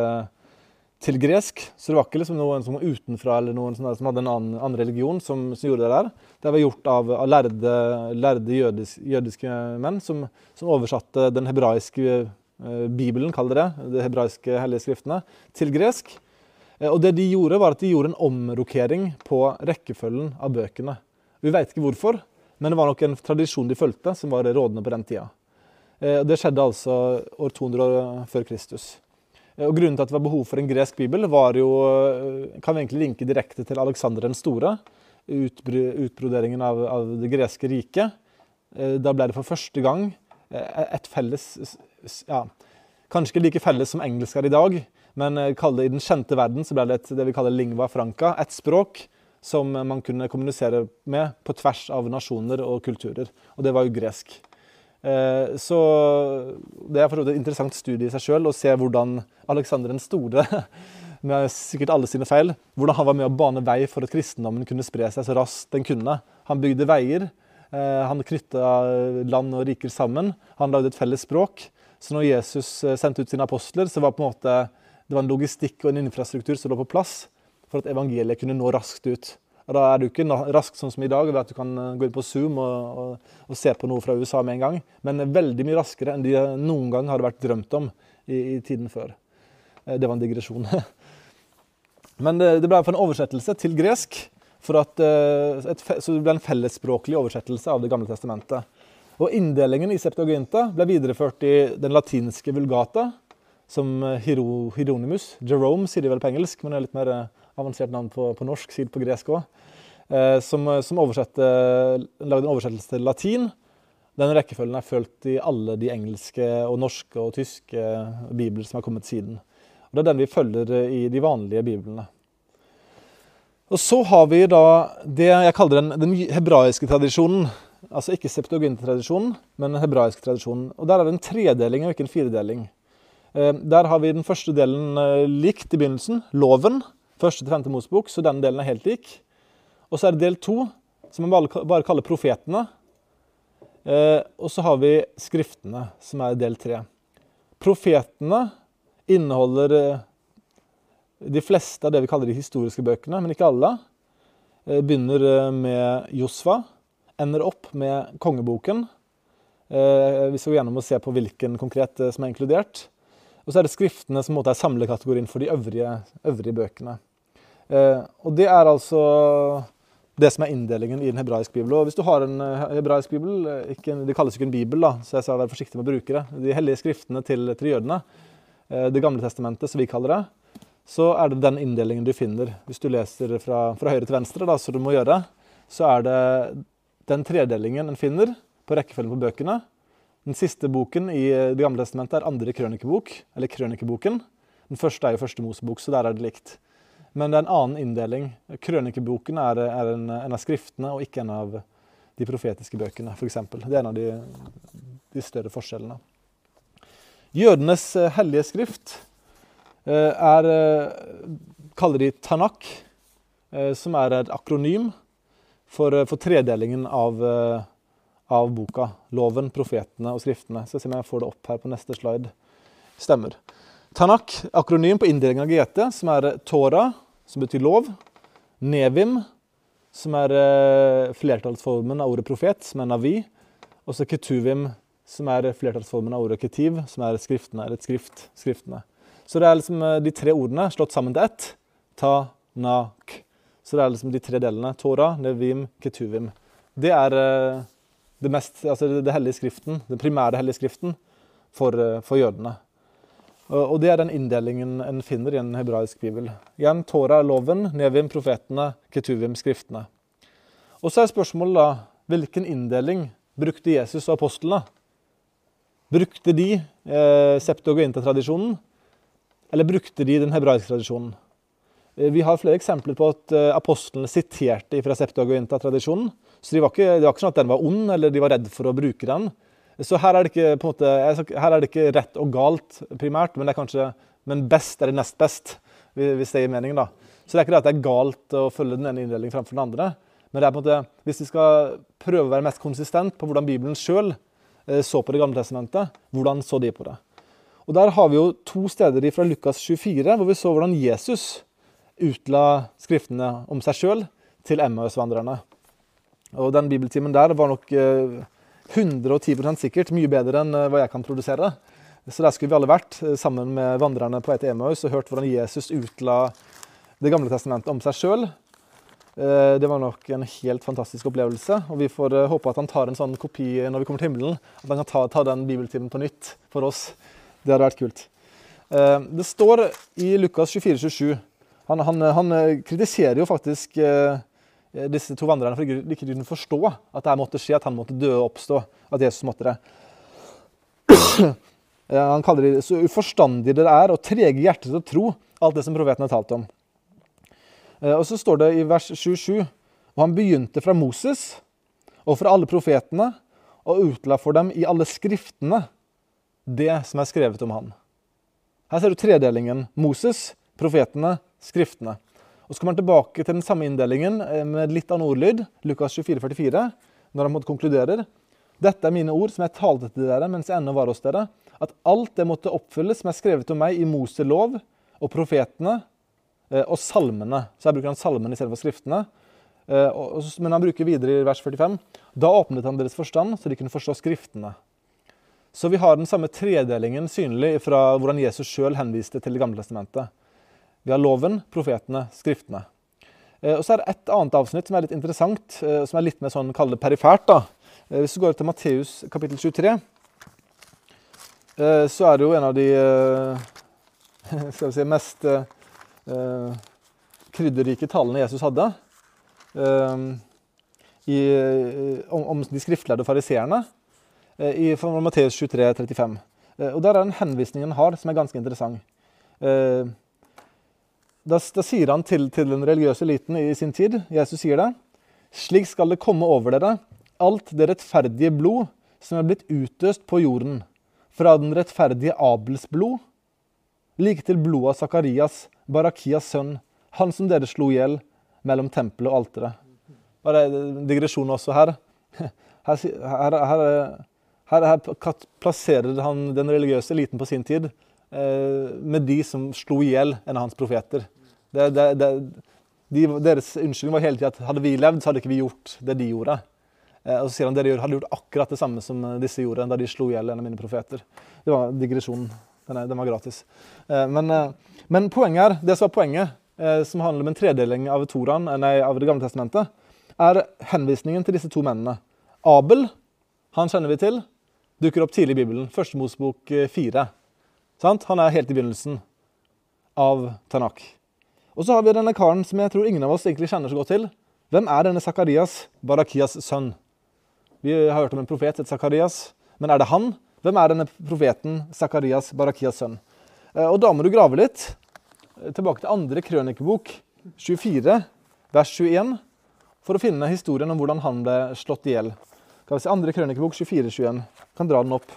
til, gresk. Så det var ikke liksom noen som var utenfra eller noen som hadde en annen, annen religion som, som, gjorde det der. Det var gjort av, av lærde, lærde jødisk, jødiske menn som, som, oversatte den hebraiske eh, bibelen, kall det de hebraiske hellige skriftene, til gresk. Eh, og det de gjorde, var at de gjorde en omrokering på rekkefølgen av bøkene. Vi veit ikke hvorfor, men det var nok en tradisjon de fulgte, som var rådende på den tida. Eh, det skjedde altså år 200 år før Kristus. Eh, og Grunnen til at det var behov for en gresk bibel, var jo, eh, kan vi egentlig linke direkte til Aleksander den store. Utbroderingen av, av, det greske riket. Da ble det for første gang et felles ja, Kanskje ikke like felles som engelsk er i dag, men i den kjente verden så ble det et, det vi kaller lingva franca, et språk som man kunne kommunisere med på tvers av nasjoner og kulturer. Og det var jo gresk. Eh, så det er et interessant studie i seg sjøl å se hvordan Aleksander den store, [LAUGHS] med sikkert alle sine feil, hvordan han var med å bane vei for at kristendommen kunne spre seg så raskt den kunne. Han bygde veier. Eh, han knytta land og riker sammen. Han lagde et felles språk. Så når Jesus eh, sendte ut sine apostler, så var det på en måte, det var en logistikk og en infrastruktur som lå på plass for at evangeliet kunne nå raskt ut. Og Da er du ikke raskt sånn som i dag, ved at du kan eh, gå inn på Zoom og, og, og, se på noe fra USA med en gang, men veldig mye raskere enn de noen gang hadde vært drømt om i, i tiden før. Eh, det var en digresjon. [LAUGHS] Men det, det ble for en oversettelse til gresk, at, eh, et, så det ble en fellesspråklig oversettelse av Det gamle testamentet. Og Inndelingen i Septuaginta ble videreført i den latinske vulgata, som Hieronymus Jerome sier de vel på engelsk, men det er litt mer avansert navn på, på norsk, sikkert på gresk òg, eh, som, som lagde en oversettelse til latin. Den rekkefølgen er fulgt i alle de engelske, og norske og tyske bibler som har kommet siden. Og Det er den vi følger i de vanlige biblene. Og Så har vi da det jeg kaller den, den hebraiske tradisjonen. Altså ikke septuagint-tradisjonen, men den hebraiske tradisjonen. Og Der er det en tredeling og ikke en firedeling. Eh, der har vi den første delen eh, likt i begynnelsen, loven. Første til femte Mosebok, så den delen er helt lik. Og så er det del to, som vi bare kaller profetene. Eh, og så har vi skriftene, som er del tre. Profetene inneholder eh, de fleste av det vi kaller de historiske bøkene, men ikke alle. Eh, begynner eh, med Josfa, ender opp med kongeboken. Eh, vi skal gå gjennom og se på hvilken konkret eh, som er inkludert. Og så er det skriftene som er samlekategorien for de øvrige, øvrige bøkene. Eh, og det er altså det som er inndelingen i den hebraiske bibelen. Og hvis du har en eh, hebraisk bibel, eh, ikke, det kalles ikke en bibel, da, så jeg skal være forsiktig med å bruke det, de hellige skriftene til, til jødene, Det gamle testamentet, som vi kaller det, så er det den inndelingen du finner. Hvis du leser fra, fra høyre til venstre, da, så du må gjøre, så er det den tredelingen en finner på rekkefølgen på bøkene. Den siste boken i Det gamle testamentet er andre krønikebok, eller krønikeboken. Den første er jo første Mosebok, så der er det likt. Men det er en annen inndeling. Krønikeboken er, er en, en, av skriftene og ikke en av de profetiske bøkene, f.eks. Det er en av de, de, større forskjellene. Jødenes eh, hellige skrift eh, er kaller de Tanak, som er et akronym for, for tredelingen av av boka. Loven, profetene og skriftene. Så se om jeg får det opp her på neste slide. Stemmer. Tanak, akronym på inndelingen av GT, som er Tora, som betyr lov. Nevim, som er eh, flertallsformen av ordet profet, som er navi. Og så Ketuvim, som er flertallsformen av ordet ketiv, som er skriftene, eller et skrift, skriftene. Så det er liksom eh, de tre ordene slått sammen til ett. Ta-nak. Så det er liksom de tre delene. Tora, nevim, ketuvim. Det er eh, det, mest, altså det hellige skriften, den primære hellige skriften for, for jødene. Og Det er den inndelingen en finner i en hebraisk bibel. Igjen Tora, loven, Nevim, profetene, Ketuvim, skriftene. Og så er spørsmålet da hvilken inndeling brukte Jesus og apostlene? Brukte de eh, septuaginta-tradisjonen, eller brukte de den hebraiske tradisjonen? Eh, vi har flere eksempler på at eh, apostlene siterte fra septuaginta-tradisjonen. Så de var ikke, det var ikke sånn at den var ond, eller de var redd for å bruke den. Så her er ikke, måte, her er det ikke rett og galt primært, men kanskje men best er det nest best, hvis det gir mening. da. Så det er ikke det at det er galt å følge den ene inndelingen fremfor den andre. Men det er på en måte, hvis vi skal prøve å være mest konsistent på hvordan Bibelen sjøl eh, så på Det gamle testamentet, hvordan så de på det? Og Der har vi jo to steder fra Lukas 24 hvor vi så hvordan Jesus utla skriftene om seg sjøl til Emmaus-vandrerne. Og Den bibeltimen der var nok 110 eh, sikkert mye bedre enn eh, hva jeg kan produsere. Så der skulle vi alle vært sammen med vandrerne på et Emaus, og hørt hvordan Jesus utla Det gamle testamentet om seg sjøl Eh, det var nok en helt fantastisk opplevelse. og Vi får eh, håpe at han tar en sånn kopi når vi kommer til himmelen. At han kan ta, ta den bibeltimen på nytt for oss. Det hadde vært kult. Eh, det står i Lukas 24, 27 han, han, han kritiserer jo faktisk disse to vandrerne for ikke kunne forstå at det måtte skje, at han måtte dø og oppstå. At Jesus måtte det. [CLEARS THROAT] Han kaller det så uforstandig det er, og trege hjertet til å tro alt det som profeten har talt om. Eh, og så står det i vers 27 og han begynte fra Moses og fra alle profetene og utla for dem i alle skriftene det som er skrevet om han. Her ser du tredelingen. Moses, profetene, skriftene. Og Så kommer han tilbake til den samme inndelingen eh, med litt annen ordlyd, Lukas 24, 44, når han konkluderer. Dette er mine ord som jeg talte til dere mens jeg ennå var hos dere, at alt det måtte oppfylles som er skrevet om meg i Moselov og profetene Eh, og salmene. Så her bruker han salmene istedenfor skriftene. Eh, men han bruker videre i vers 45. Da åpnet han deres forstand, så de kunne forstå skriftene. Så vi har den samme tredelingen synlig fra hvordan Jesus sjøl henviste til Det gamle testamentet. Vi har loven, profetene, skriftene. Eh, og så er det et annet avsnitt som er litt interessant, som er litt mer sånn kalle perifert. da. Hvis du går til Matteus kapittel 23, så er det jo en av de [LAUGHS] skal vi si, mest eh, krydderrike talene Jesus hadde eh, i, om, om, de skriftlærde fariseerne eh, i Matteus 23, 35. Eh, og Der er en henvisning han har, som er ganske interessant. Da, da, sier han til, til, den religiøse eliten i sin tid, Jesus sier det, slik skal det komme over dere, alt det rettferdige blod som er blitt utøst på jorden, fra den rettferdige Abels blod, like til blodet av Sakarias, Barakias sønn, han som dere slo i hjel mellom tempelet og alteret. Bare digresjon også [LAUGHS] her. Her, her, her, her, plasserer han den religiøse eliten på sin tid eh, med de som slo i hjel en av hans profeter. Det, det, det, de, deres unnskyldning var hele tida at hadde vi levd, så hadde ikke vi gjort det de gjorde. Eh, og så sier han at dere hadde gjort akkurat det samme som disse gjorde da de slo i hjel en av mine profeter. Det var digresjonen. Den, den var gratis. Eh, men, eh, men, poenget er, det som er poenget, eh, som handler om en tredeling av, Toran, nei, av Det gamle testamentet, er henvisningen til disse to mennene. Abel, han kjenner vi til, dukker opp tidlig i Bibelen. Første Mosbok fire. Han er helt i begynnelsen av Tanak. Og så har vi denne karen som jeg tror ingen av oss egentlig kjenner så godt til. Hvem er denne Sakarias, Barakias sønn? Vi har hørt om en profet, etter Sakarias. Men er det han, hvem er denne profeten Sakarias, Barakias sønn? Eh, og da må du grave litt. Eh, tilbake til andre krønikebok, 24, vers 21, for å finne historien om hvordan han ble slått i hjel. Andre krønikebok 24, 21. Jeg kan dra den opp.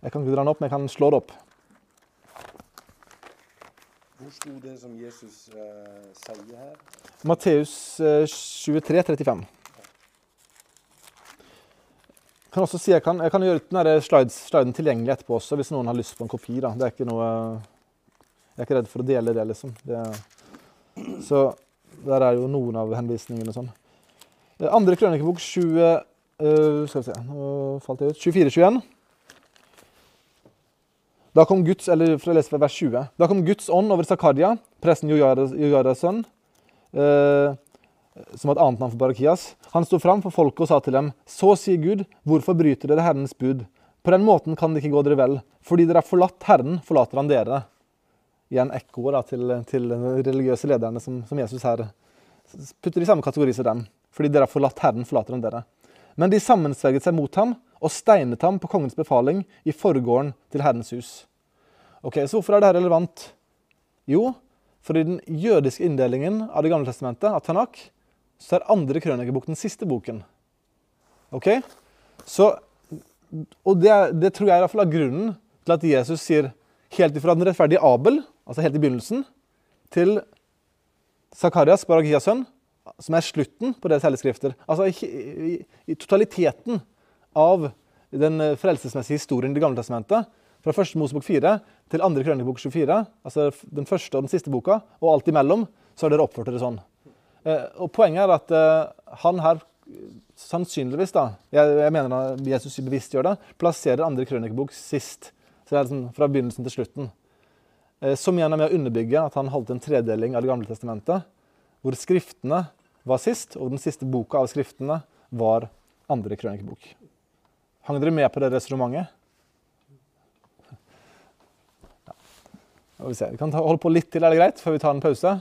Jeg kan ikke dra den opp, men jeg kan slå den opp. Hvor sto det som Jesus eh, sier her? Matteus eh, 23, 35 Jeg kan også si, jeg kan, jeg kan gjøre den slides, sliden tilgjengelig etterpå også, hvis noen har lyst på en kopi. da. Det er ikke noe, Jeg er ikke redd for å dele det, liksom. Det, så der er jo noen av henvisningene og sånn. Eh, andre krønikebok 20, uh, skal vi se, nå falt jeg ut, 24-21. Da kom Guds, eller for å vers 20. Da kom Guds ånd over Zakaria, presten Jojaras sønn. eh, som var et annet navn for Barakias. Han sto fram for folket og sa til dem, så sier Gud, hvorfor bryter dere Herrens bud? På den måten kan det ikke gå dere vel. Fordi dere har forlatt Herren, forlater han dere. Igjen ekkoer til, til de religiøse lederne som, som, Jesus her putter i samme kategori som dem. Fordi dere har forlatt Herren, forlater han dere. Men de sammensverget seg mot ham og steinet ham på kongens befaling i forgården til Herrens hus. Ok, Så hvorfor er dette relevant? Jo, for i den jødiske inndelingen av Det gamle testamentet, av Tanak, så er andre krønikebok den siste boken. Ok? Så, og det, det tror jeg i hvert fall er grunnen til at Jesus sier helt ifra den rettferdige Abel, altså helt i begynnelsen, til Zakarias, Baragias sønn, som er slutten på deres hellige. Altså i, i, i, totaliteten av den frelsesmessige historien i Det gamle testamentet, fra første Mosebok 4 til andre krønikebok 24, altså den første og den siste boka, og alt imellom, så har dere oppført dere sånn. Eh, og Poenget er at eh, han her sannsynligvis, da, jeg, jeg mener at Jesus bevisst gjør det, plasserer andre krønikebok sist. Så det er liksom fra begynnelsen til slutten. Eh, som igjen er med å underbygge at han holdt en tredeling av Det gamle testamentet, hvor skriftene var sist, og den siste boka av skriftene var andre krønikebok. Hang dere med på det resonnementet? Ja. Vi, vi kan ta, holde på litt til, er det greit, før vi tar en pause?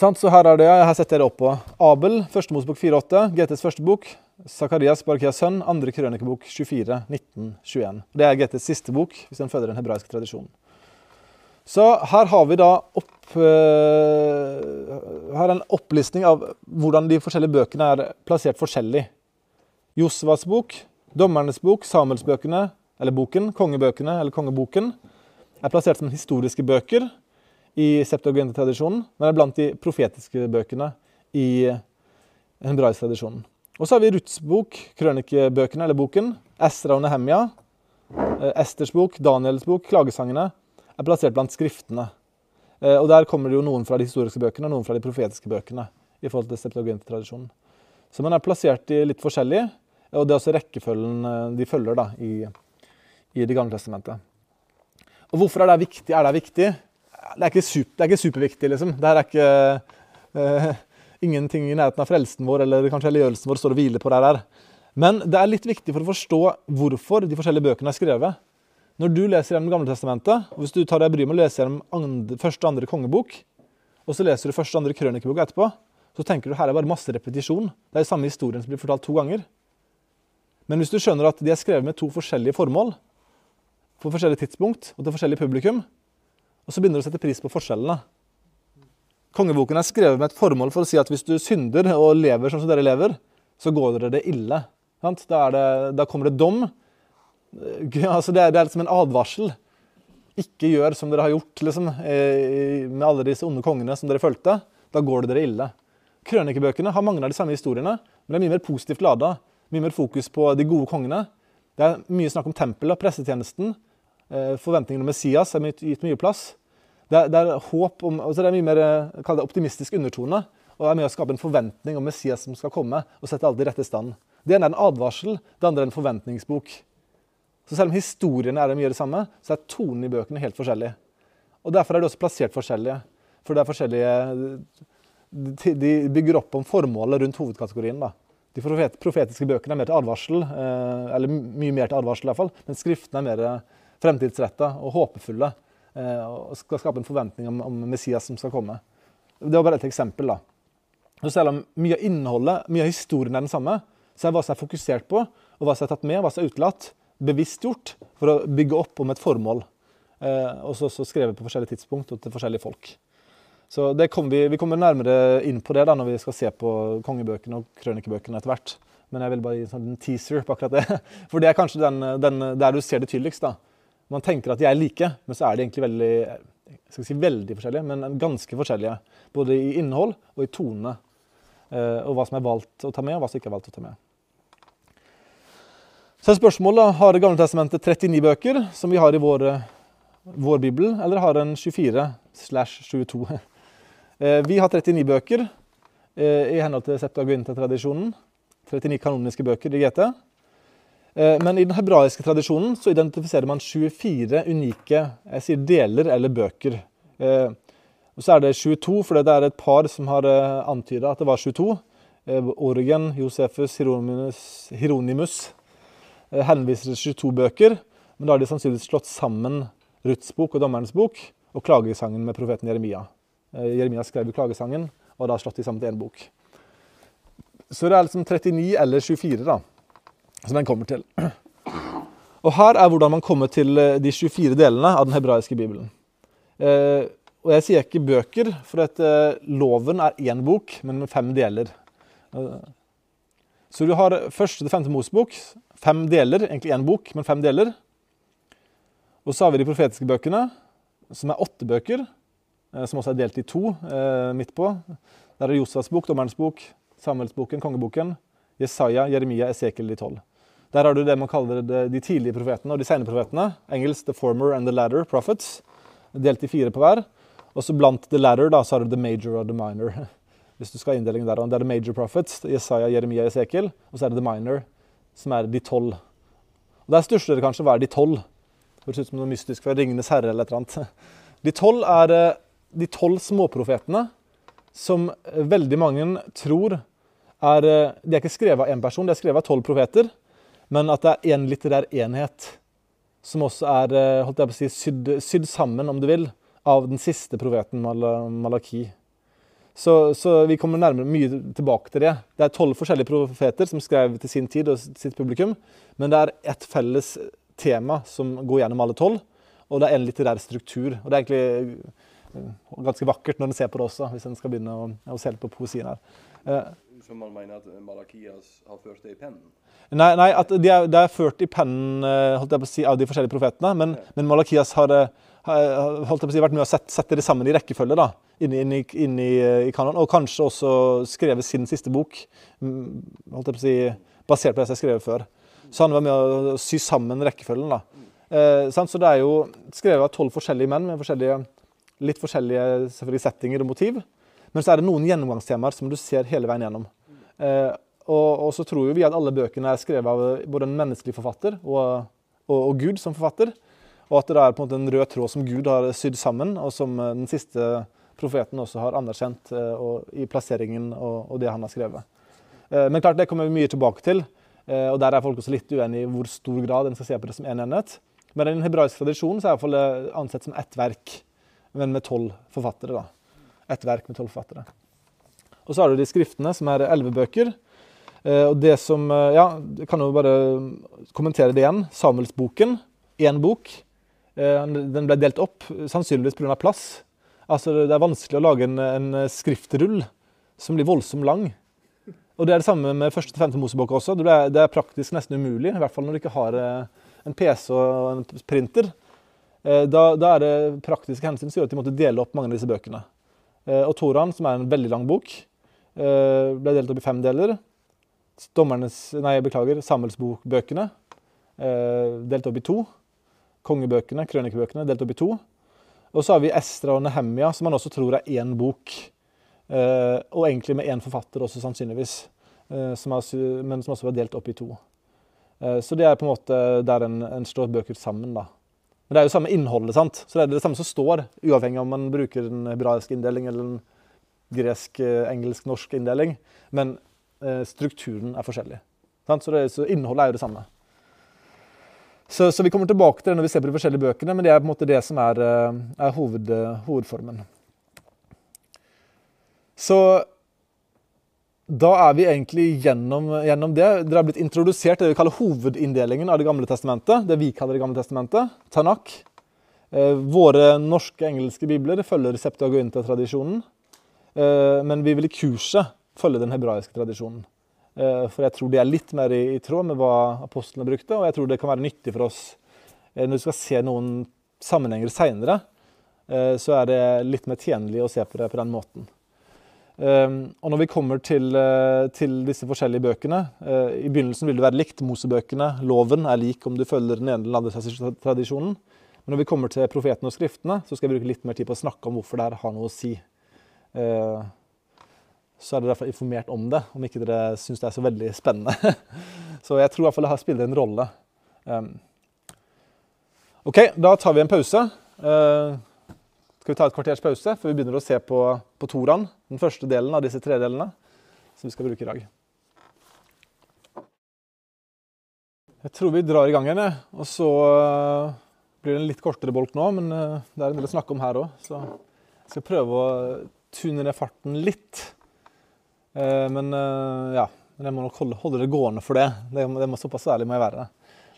Så her er det, jeg har sett dere opp på Abel, første Mosebok 4,8, GTs første bok. Zakarias, Barkias sønn, andre krønikebok 24, 19, 21. Det er GTs siste bok, hvis den følger den hebraiske tradisjonen. Så her har vi da opp, uh, her en opplistning av hvordan de forskjellige bøkene er plassert forskjellig. Josvas bok, Dommernes bok, Samuelsbøkene, eller boken, kongebøkene eller kongeboken, er plassert som historiske bøker i Septuagint-tradisjonen, men er blant de profetiske bøkene i hebraisk-tradisjonen. Og så har vi Ruths bok, krønikebøkene, eller boken, Esra og Nehemia, eh, Esters bok, Daniels bok, klagesangene, er plassert blant skriftene. Eh, og Der kommer det jo noen fra de historiske bøkene og noen fra de profetiske bøkene. i forhold til Septuagint-tradisjonen. Så man er plassert i litt forskjellig, og det er også rekkefølgen eh, de følger da, i, i Det gamle testamentet. Og Hvorfor er det viktig? Er det viktig? det, er super, det er ikke, superviktig, liksom. Det er ikke uh, [LAUGHS] Ingenting i nærheten av frelsen vår eller kanskje helliggjørelsen vår står og hviler på det her. Men det er litt viktig for å forstå hvorfor de forskjellige bøkene er skrevet. Når du leser gjennom Gamle Testamentet, og hvis du tar deg bryet med å lese gjennom andre, første og andre kongebok, og så leser du første og andre krønikebok etterpå, så tenker du her er bare masse repetisjon. Det er samme historien som blir fortalt to ganger. Men hvis du skjønner at de er skrevet med to forskjellige formål, på forskjellige tidspunkt og til forskjellig publikum, og så begynner du å sette pris på forskjellene. Kongeboken er skrevet med et formål for å si at hvis du synder og lever sånn som dere lever, så går dere det ille. Da, det, da, kommer det dom. Altså det, er, det er liksom en advarsel. Ikke gjør som dere har gjort liksom, med alle disse onde kongene som dere fulgte. Da går det dere ille. Krønikebøkene har mange av de samme historiene, men det er mye mer positivt lada. Mye mer fokus på de gode kongene. Det er mye snakk om tempelet, pressetjenesten, Eh, forventningene om Messias er gitt mye plass. Det er, det er håp om, altså det er mye mer eh, det optimistisk undertone. Og det er med å skape en forventning om Messias som skal komme og sette alt i rette stand. Det ene er en advarsel, det andre er en forventningsbok. Så selv om historiene er mye det samme, så er tonen i bøkene helt forskjellig. Og Derfor er de også plassert forskjellige. For det er forskjellige De bygger opp om formålet rundt hovedkategorien. da. De profetiske bøkene er mer til advarsel, eh, eller mye mer til advarsel i hvert fall, men skriftene er mer fremtidsretta og håpefulle. Eh, og skal skape en forventning om, om, Messias som skal komme. Det var bare et eksempel. da. Så selv om mye av innholdet, mye av historien er den samme, så er hva som er fokusert på, og hva som er tatt med, hva som er utelatt, bevisst gjort for å bygge opp om et formål. Eh, og så, skrevet på forskjellige tidspunkt og til forskjellige folk. Så kom vi, vi, kommer nærmere inn på det da når vi skal se på kongebøkene og krønikebøkene etter hvert. Men jeg vil bare gi en sånn teaser på akkurat det. [LAUGHS] For det er kanskje den, den, der du ser det tydeligst. da. Man tenker at de er like, men så er de egentlig veldig, si veldig forskjellige, men ganske forskjellige. Både i innhold og i tone. Eh, og hva som er valgt å ta med, og hva som ikke er valgt å ta med. Så er spørsmålet har Det gamle testamentet 39 bøker, som vi har i vår, vår bibel, eller har den 24 slash 22? [LAUGHS] Eh, vi har 39 bøker eh, i henhold til Septuaginta-tradisjonen. 39 kanoniske bøker i GT. Eh, men i den hebraiske tradisjonen så identifiserer man 24 unike jeg sier deler eller bøker. Og så er det 22, for det er et par som har antyda at det var 22. Origen, Josefus, Hieronymus, Hieronymus henviser til 22 bøker. Men da har de sannsynligvis slått sammen Ruths bok og Dommerens bok og klagesangen med profeten Jeremia. Jeremia skrev jo klagesangen, og da slått de sammen til én bok. Så det er liksom 39 eller 24 da, som den kommer til. [CLEARS THROAT] Og her er hvordan man kommer til eh, de 24 delene av den hebraiske bibelen. Eh, og jeg sier ikke bøker, for at eh, loven er én bok, men med fem deler. Så du har første til femte Mosebok, fem deler, egentlig én bok, men fem deler. Og så har vi de profetiske bøkene, som er åtte bøker, eh, som også er delt i to eh, midt på. Der er Josefs bok, Dommerens bok, Samuelsboken, Kongeboken, Jesaja, Jeremia, Esekiel de tolv. Der har du det man kaller det, de tidlige profetene og de senere profetene. Engelsk 'The Former and the Latter Prophets', delt i fire på hver. Og så blant the latter da, så har du the major og the minor. [LAUGHS] Hvis du skal ha inndelingen der. Det er the major prophets, Jesaja, Jeremia, Esekiel. Og så er det the minor, som er de tolv. Og Der stusler det kanskje hva er de tolv. Høres ut som noe mystisk fra 'Ringenes herre' eller et eller annet. [LAUGHS] De tolv er eh, de tolv småprofetene som eh, veldig mange tror er eh, De er ikke skrevet av én person, de er skrevet av tolv profeter. Men at det er én litterær enhet som også er holdt jeg på å si, sydd, sydd sammen, om du vil, av den siste profeten Mal Malaki. Så, så, vi kommer nærmere mye tilbake til det. Det er tolv forskjellige profeter som skrev til sin tid og sitt publikum, men det er ett felles tema som går gjennom alle tolv, og det er en litterær struktur. Og det er egentlig ganske vakkert når en ser på det også, hvis en skal begynne å, å se litt på poesien her. Eh, så man mener at Malakias har ført det i pennen? Nei, nei at det er, de er, ført i pennen holdt jeg på å si, av de forskjellige profetene, men, ja. men Malakias har, har holdt jeg på å si, vært med å sette, sette det sammen i rekkefølge. da, inn, inn, i, inn i, i kanon, Og kanskje også skrevet sin siste bok holdt jeg på å si, basert på det som har skrevet før. Så han var med å sy sammen rekkefølgen. da. Eh, så det er jo skrevet av tolv forskjellige menn med forskjellige, litt forskjellige settinger og motiv. Men så er det noen gjennomgangstemaer som du ser hele veien gjennom. Eh, og, og, så tror jo vi at alle bøkene er skrevet av både en menneskelig forfatter og, og, og, Gud som forfatter. Og at det er på en måte en rød tråd som Gud har sydd sammen, og som eh, den siste profeten også har anerkjent eh, i plasseringen og, det han har skrevet. Eh, men klart, det kommer vi mye tilbake til. Og Der er folk også litt uenige i hvor stor grad en skal se på det som én en enhet. Men i den hebraiske tradisjonen så er det ansett som ett verk, men med tolv forfattere. da. Et verk med tolv forfattere. Og så har du de skriftene, som er elleve bøker. Og det som Ja, kan jo bare kommentere det igjen. Samuelsboken, én bok. Den ble delt opp, sannsynligvis pga. plass. Altså, Det er vanskelig å lage en, en skriftrull som blir voldsomt lang. Og Det er det samme med første til femte Mosebok også. Det er, det er, praktisk nesten umulig, i hvert fall når du ikke har eh, en PC og en printer. Eh, da, da er det praktiske hensyn som gjør at de måtte dele opp mange av disse bøkene. Eh, og Toraen, som er en veldig lang bok, ble delt opp i fem deler. Dommernes, nei, beklager, Samuelsbokbøkene delt opp i to. Kongebøkene, krønikebøkene, delt opp i to. Og så har vi Estra og Nehemia, som man også tror er én bok. Eh, og egentlig med én forfatter også, sannsynligvis. Eh, som er, men som også var delt opp i to. Eh, så det er på en måte der en, en slår bøker sammen. da. Men det er jo samme innholdet, sant? så det er det samme som står, uavhengig om man bruker en hebraisk inndeling eller en gresk, engelsk, norsk inndeling. Men strukturen er forskjellig. Sant? Så, det, så innholdet er jo det samme. Så, så, vi kommer tilbake til det når vi ser på de forskjellige bøkene, men det er på en måte det som er, eh, er hoved, hovedformen. Så da er vi egentlig gjennom, gjennom, det. Dere har blitt introdusert det vi kaller hovedinndelingen av Det gamle testamentet. Det vi kaller Det gamle testamentet. Tanak. Eh, våre norske engelske bibler følger Septuaginta-tradisjonen. Eh, men vi vil i kurset følge den hebraiske tradisjonen. Eh, for jeg tror det er litt mer i, i tråd med hva apostlene brukte, og jeg tror det kan være nyttig for oss eh, når vi skal se noen sammenhenger seinere. Eh, så er det litt mer tjenlig å se på det på den måten. Og når vi kommer til, til disse forskjellige bøkene I begynnelsen vil det være likt. Mosebøkene, loven, er lik om du følger den ene eller andre tradisjonen. Men når vi kommer til profetene og skriftene, så skal jeg bruke litt mer tid på å snakke om hvorfor det her har noe å si så er dere derfor informert om det, om ikke dere syns det er så veldig spennende. [LAUGHS] så jeg tror i hvert fall det har spiller en rolle. Um, OK, da tar vi en pause. Uh, skal vi ta et kvarters pause før vi begynner å se på, på Toran, den første delen av disse tre delene som vi skal bruke i dag. Jeg tror vi drar i gang igjen, og så uh, blir det en litt kortere bolk nå, men uh, det er en del å snakke om her òg. Så jeg skal prøve å tune ned farten litt. Eh, men eh, ja, jeg må nok holde, holde det gående for det. Det, det må Såpass ærlig må jeg være.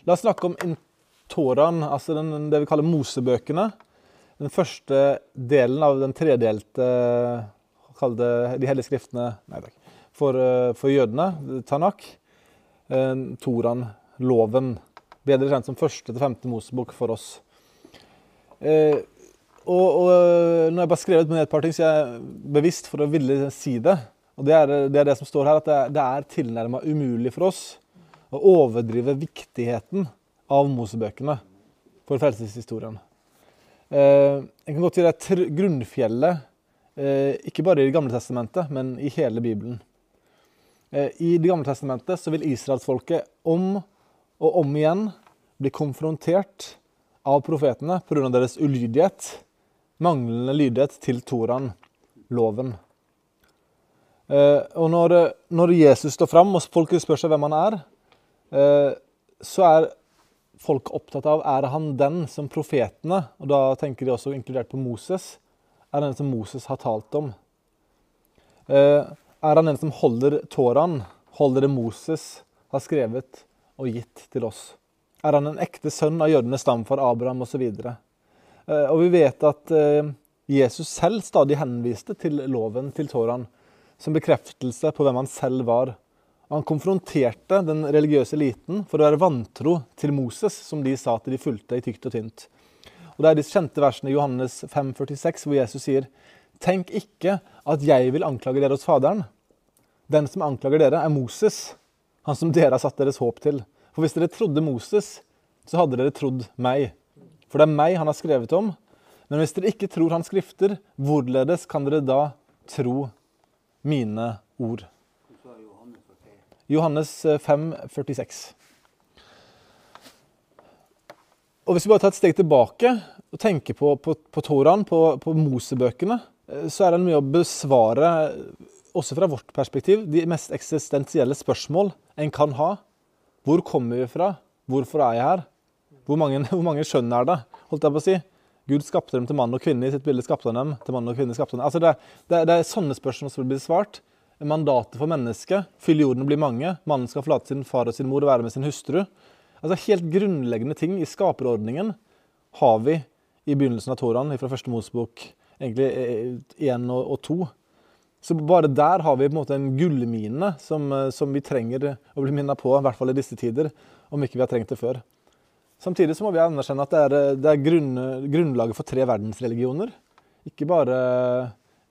La oss snakke om Toran, altså den, det vi kaller Mosebøkene. Den første delen av den tredelte Kall det de hellige skriftene nei takk, for, eh, for jødene, Tanak. Toran, loven. Bedre kjent som første til femte Mosebok for oss. Eh, og, og øh, når jeg bare skrev ned et par ting, så jeg er bevisst for å ville si det. Og det er det, er det som står her, at det er, det er tilnærma umulig for oss å overdrive viktigheten av Mosebøkene for frelseshistorien. Eh, en kan godt si det tr grunnfjellet, eh, ikke bare i Det gamle testamentet, men i hele Bibelen. Eh, I Det gamle testamentet så vil israelsfolket om og om igjen bli konfrontert av profetene pga. deres ulydighet, manglende lydighet til Toraen, loven. Eh, og når, når Jesus står fram og folk spør seg hvem han er, eh, så er folk opptatt av er han den som profetene, og da tenker de også inkludert på Moses, er den som Moses har talt om. Eh, er han den som holder tåraen, holder det Moses har skrevet og gitt til oss? Er han en ekte sønn av jødenes stamfar Abraham osv.? Eh, og vi vet at Jesus selv stadig henviste til loven, til Toraen, som bekreftelse på hvem han selv var. Han konfronterte den religiøse eliten for å være vantro til Moses, som de sa at de fulgte i tykt og tynt. Og Det er de kjente versene i Johannes 5,46 hvor Jesus sier Tenk ikke at jeg vil anklage dere hos Faderen. Den som anklager dere, er Moses, han som dere har satt deres håp til. For hvis dere trodde Moses, så hadde dere trodd meg. For det er meg han har skrevet om. Men hvis dere ikke tror hans skrifter, hvorledes kan dere da tro mine ord? Johannes eh, 5, 46. Og Hvis vi bare tar et steg tilbake og tenker på, på, på Toraen, på, på Mosebøkene, eh, så er det mye å besvare, også fra vårt perspektiv, de mest eksistensielle spørsmål en kan ha. Hvor kommer vi fra? Hvorfor er jeg her? Hvor mange, [LAUGHS] hvor mange skjønn er det? holdt jeg på å si? Gud skapte dem til mann og kvinne. I sitt bilde skapte han dem til mann og kvinne. skapte han dem. Altså det, det, det er sånne spørsmål som blir svart. Mandatet for mennesket. Fylle jorden og bli mange. Mannen skal forlate sin far og sin mor og være med sin hustru. Altså Helt grunnleggende ting i skaperordningen har vi i begynnelsen av Toraen, fra første Mosebok, egentlig én og, og to. Så bare der har vi på en måte en gullmine som, som vi trenger å bli minnet på, i hvert fall i disse tider, om ikke vi har trengt det før. Samtidig så må vi anerkjenne at det er, det er grunn, grunnlaget for tre verdensreligioner. Ikke bare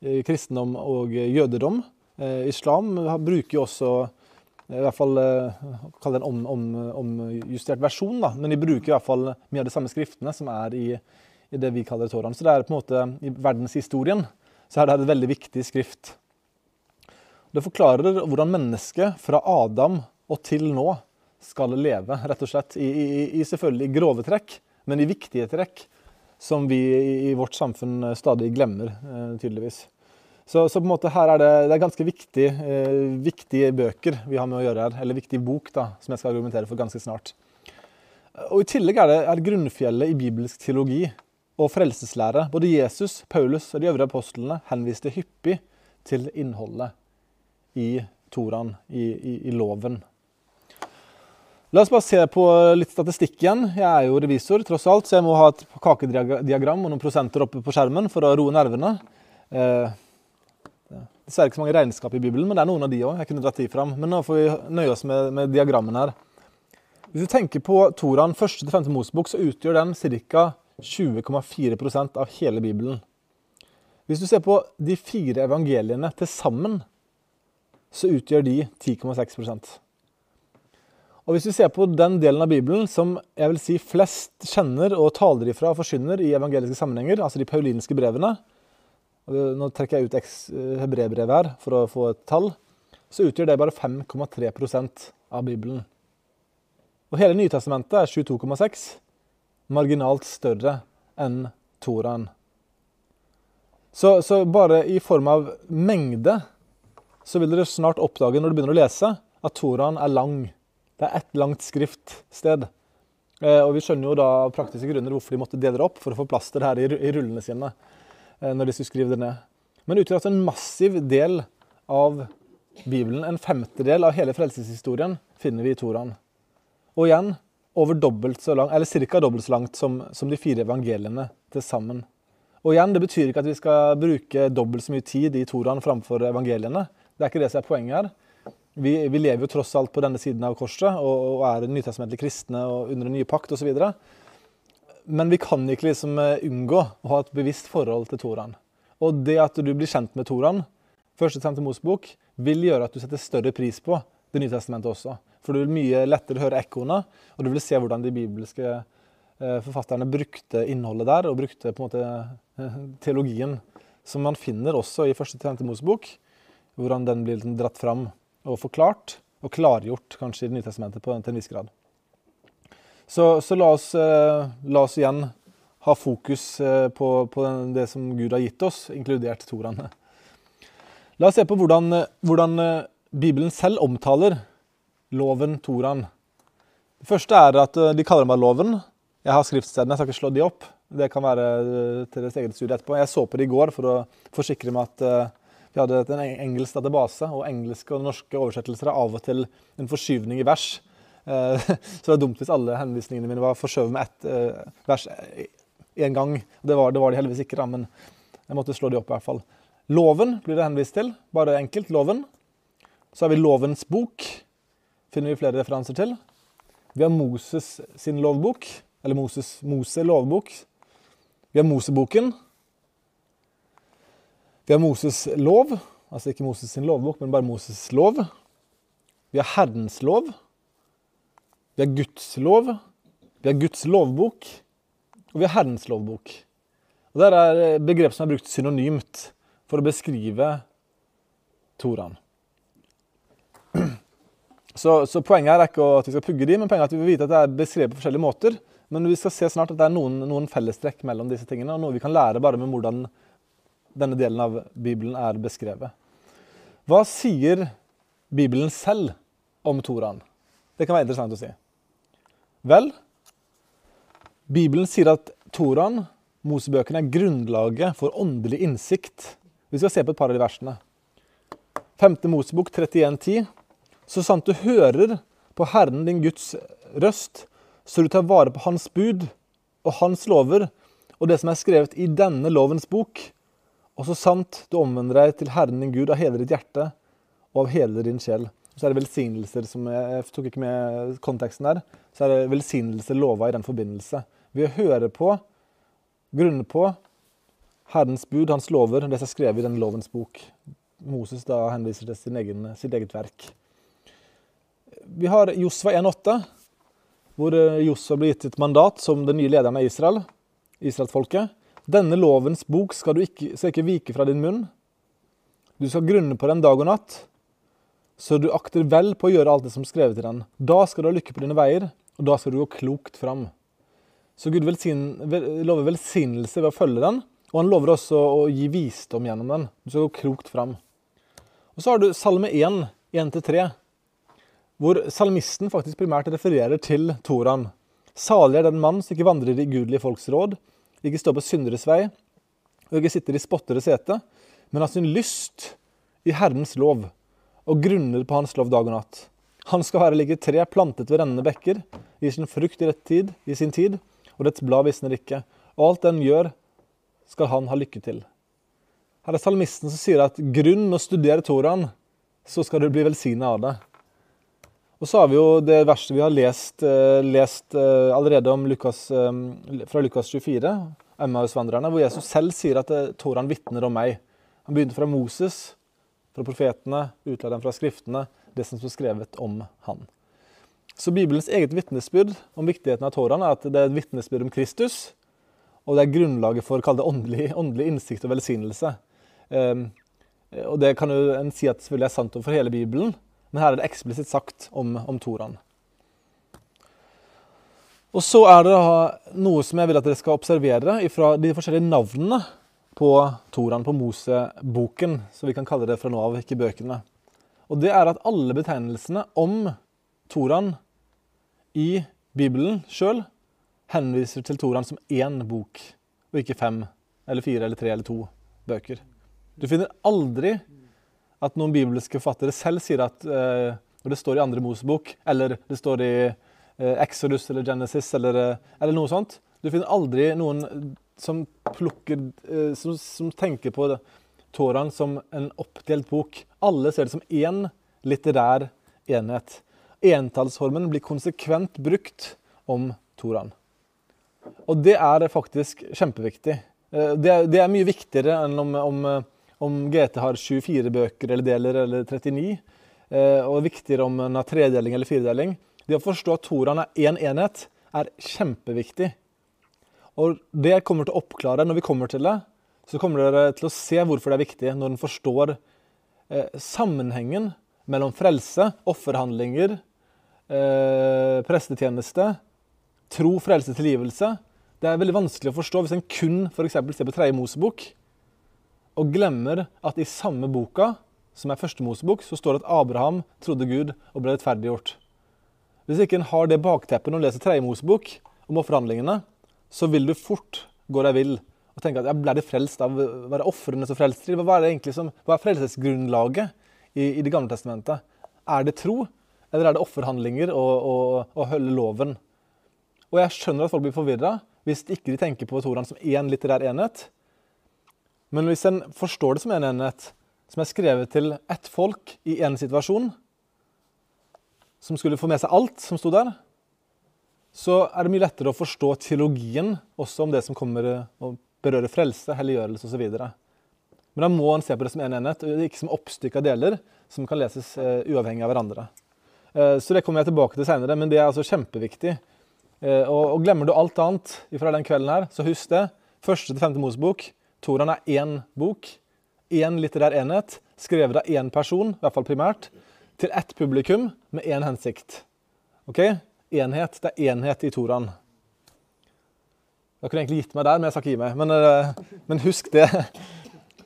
eh, kristendom og jødedom. Eh, islam bruker jo også i hvert fall kall det en omjustert om, om versjon, da. men de bruker i hvert fall mye av de samme skriftene som er i, i det vi kaller Toraen. Så det er på en måte i verdenshistorien så er det et veldig viktig skrift. Det forklarer hvordan mennesket fra Adam og til nå skal leve, rett og slett. I, i, i selvfølgelig grove trekk, men i viktige trekk som vi i, vårt samfunn stadig glemmer, eh, tydeligvis. Så, så, på en måte her er det, det er ganske viktig, eh, viktige bøker vi har med å gjøre her. Eller viktig bok, da, som jeg skal argumentere for ganske snart. Og I tillegg er det, er grunnfjellet i bibelsk teologi og frelseslære. Både Jesus, Paulus og de øvrige apostlene henviste hyppig til innholdet i Toraen, i, i, i loven. La oss bare se på litt statistikk igjen. Jeg er jo revisor, tross alt, så jeg må ha et kakediagram og noen prosenter oppe på skjermen for å roe nervene. Eh, Dessverre ikke så mange regnskap i Bibelen, men det er noen av de òg. Jeg kunne dratt de fram. Men nå får vi nøye oss med, med diagrammene her. Hvis du tenker på Toraen, første til femte Mosebok, så utgjør den ca. 20,4% av hele Bibelen. Hvis du ser på de fire evangeliene til sammen, så utgjør de 10,6 Og Hvis vi ser på den delen av Bibelen som jeg vil si flest kjenner og taler ifra og forsyner i evangeliske sammenhenger, altså de paulinske brevene, nå trekker jeg ut hebreerbrevet her for å få et tall. Så utgjør det bare 5,3% av Bibelen. Og hele Nytestamentet er 22,6. Marginalt større enn Toraen. Så, så, bare i form av mengde så vil dere snart oppdage når du begynner å lese, at Toraen er lang. Det er ett langt skriftsted. Eh, og vi skjønner jo da av praktiske grunner hvorfor de måtte dele det opp for å få plass til det her i, rullene sine. Eh, når de skulle skrive det ned. men utgjør altså en massiv del av Bibelen. En femtedel av hele frelseshistorien finner vi i Toraen. Og igjen over dobbelt så langt, eller ca. dobbelt så langt som, som de fire evangeliene til sammen. Og igjen, Det betyr ikke at vi skal bruke dobbelt så mye tid i Toraen framfor evangeliene. Det er ikke det som er poenget her. Vi, vi lever jo tross alt på denne siden av korset og, og er nytestamentlig kristne og under den nye pakt osv. Men vi kan ikke liksom eh, unngå å ha et bevisst forhold til Toraen. Og det at du blir kjent med Toraen, første til Mosebok, vil gjøre at du setter større pris på Det nye testamentet også. For du vil mye lettere høre ekkoene, og du vil se hvordan de bibelske eh, forfatterne brukte innholdet der, og brukte på en måte eh, teologien som man finner også i første til Mosebok, hvordan den blir liksom dratt fram og forklart, og klargjort kanskje i Det nye testamentet på, til en viss grad. Så, så la, oss, eh, la, oss, igjen ha fokus på, på, det som Gud har gitt oss, inkludert toraene. La oss se på hvordan, hvordan Bibelen selv omtaler loven Toraen. Det første er at eh, de kaller meg loven. Jeg har skriftstedene, jeg skal ikke slå de opp. Det kan være eh, til deres eget studie etterpå. Jeg så på det i går for å forsikre meg at eh, vi hadde en engelsk database, og engelske og norske oversettelser er av og til en forskyvning i vers. [LAUGHS] Så det er dumt hvis alle henvisningene mine var forskjøvet med ett vers én gang. Det var, det var de heldigvis ikke, da, men jeg måtte slå de opp i hvert fall. Loven blir det henvist til. Bare enkelt. Loven. Så har vi Lovens bok finner vi flere referanser til. Vi har Moses sin lovbok, eller Moses, Mose lovbok. Vi har Moseboken. Vi har Moses lov, altså ikke Moses sin lovbok, men bare Moses lov. Vi har Herrens lov. Vi har Guds lov. Vi har Guds lovbok. Og vi har Herrens lovbok. Og Det er begrep som er brukt synonymt for å beskrive Toraen. [CLEARS THROAT] Så, så, poenget er ikke at vi skal pugge de, men poenget er at vi vil vite at det er beskrevet på forskjellige måter. Men vi skal se snart at det er noen, noen fellestrekk mellom disse tingene, og noe vi kan lære bare med hvordan denne delen av Bibelen er beskrevet. Hva sier Bibelen selv om Toraen? Det kan være interessant å si. Vel, Bibelen sier at Toraen, Mosebøkene, er grunnlaget for åndelig innsikt. Vi skal se på et par av de versene. 5. Mosebok 31,10. Så sant du hører på Herren din Guds røst, så du tar vare på Hans bud og Hans lover og det som er skrevet i denne lovens bok, og så sant du omvender deg til Herren din Gud av hele ditt hjerte og av hele din sjel. Så er det velsignelser som Jeg tok ikke med konteksten der. Så er det velsignelser lova i den forbindelse. Ved å høre på, grunne på, Herrens bud, hans lover, det som er skrevet i den lovens bok. Moses da henviser til sin egen, sitt eget verk. Vi har Josva 1,8, hvor Josva blir gitt et mandat som den nye lederen av Israel, israelsfolket. Denne lovens bok skal du ikke, skal ikke vike fra din munn. Du skal grunne på den dag og natt, så du akter vel på å gjøre alt det som er skrevet i den. Da skal du ha lykke på dine veier, og da skal du gå klokt fram. Så Gud velsign, lover velsignelse ved å følge den, og han lover også å gi visdom gjennom den. Du skal gå klokt fram. Og Så har du Salme 1, 1-3 hvor salmisten faktisk primært refererer til Toraen. Salig er den mann som ikke vandrer i gudelige folks råd, ikke står på synderes vei, og ikke sitter i spotteres sete, men har sin lyst i Herrens lov, og grunner på Hans lov dag og natt. Han skal være like tre plantet ved rennende bekker, gir sin frukt i rett tid, i sin tid, og dets blad visner ikke. Og alt den gjør, skal han ha lykke til. Her er salmisten som sier at grunn å studere Toraen, så skal du bli velsigna av det. Og så har vi jo det verste vi har lest, eh, lest allerede allerede Lukas, eh, fra Lukas 24, Emmausvandrerne, hvor Jesus selv sier at Toraen vitner om meg. Han begynte fra Moses, fra profetene, utla dem fra skriftene, det som står skrevet om han. Så Bibelens eget vitnesbyrd om viktigheten av Toraen er at det er et vitnesbyrd om Kristus, og det er grunnlaget for å åndelig, åndelig innsikt og velsignelse. Um, og det kan jo en si at selvfølgelig er sant overfor hele Bibelen, men her er det eksplisitt sagt om, om Toran. Og så er det noe som jeg vil at dere skal observere fra de forskjellige navnene på Toran, på Moseboken, som vi kan kalle det fra nå av, ikke bøkene. Og det er at alle betegnelsene om Toran i Bibelen sjøl henviser til Toran som én bok, og ikke fem eller fire eller tre eller to bøker. Du finner aldri at noen bibelske forfattere selv sier at eh, Og det står i andre Mosebok, eller det står i eh, Exodus eller Genesis eller, eh, eller noe sånt. Du finner aldri noen som plukker eh, som, som tenker på det, Toraen som en oppdelt bok. Alle ser det som én litterær enhet. Entallsformen blir konsekvent brukt om Toraen. Og det er faktisk kjempeviktig. Eh, Det er, det er mye viktigere enn om, om, eh, om GT har 24 bøker eller deler eller 39. eh, Og viktigere om en har tredeling eller firedeling. Det å forstå at Toraen er én enhet, er kjempeviktig. Og det kommer til å oppklare når vi kommer til det. Så kommer dere til å se hvorfor det er viktig når en forstår eh, sammenhengen mellom frelse, offerhandlinger, eh, prestetjeneste, tro, frelse, tilgivelse. Det er veldig vanskelig å forstå hvis en kun for ser på tredje Mosebok og glemmer at i samme boka, som er første Mosebok, så står det at Abraham trodde Gud og ble rettferdiggjort. Hvis ikke en har det bakteppet når en leser tredje Mosebok om offerhandlingene, så vil du fort gå deg vill og tenke at ja, ble det frelst av Var det ofrene som frelste dem? Hva er det som, hva er frelsesgrunnlaget i, i Det gamle testamentet? Er det tro, eller er det offerhandlinger og, og holde loven? Og jeg skjønner at folk blir forvirra hvis ikke de tenker på Toran som én litterær enhet. Men hvis en forstår det som en enhet, som er skrevet til ett folk i én situasjon, som skulle få med seg alt som sto der, så er det mye lettere å forstå teologien også om det som kommer og berører frelse, helliggjørelse osv. Men da må en se på det som en enhet, og ikke som oppstykka deler som kan leses eh, uavhengig av hverandre. Eh, så det kommer jeg tilbake til seinere, men det er altså kjempeviktig. Eh, og glemmer du alt annet fra den kvelden her, så husk det. Første til femte Mosebok. Toraen er én bok. Én litterær enhet, skrevet av én person, i hvert fall primært, til ett publikum med én hensikt. Ok? Enhet. Det er enhet i Toraen. Jeg kunne egentlig gitt meg der, men jeg skal ikke gi meg. Men, eh, men husk det.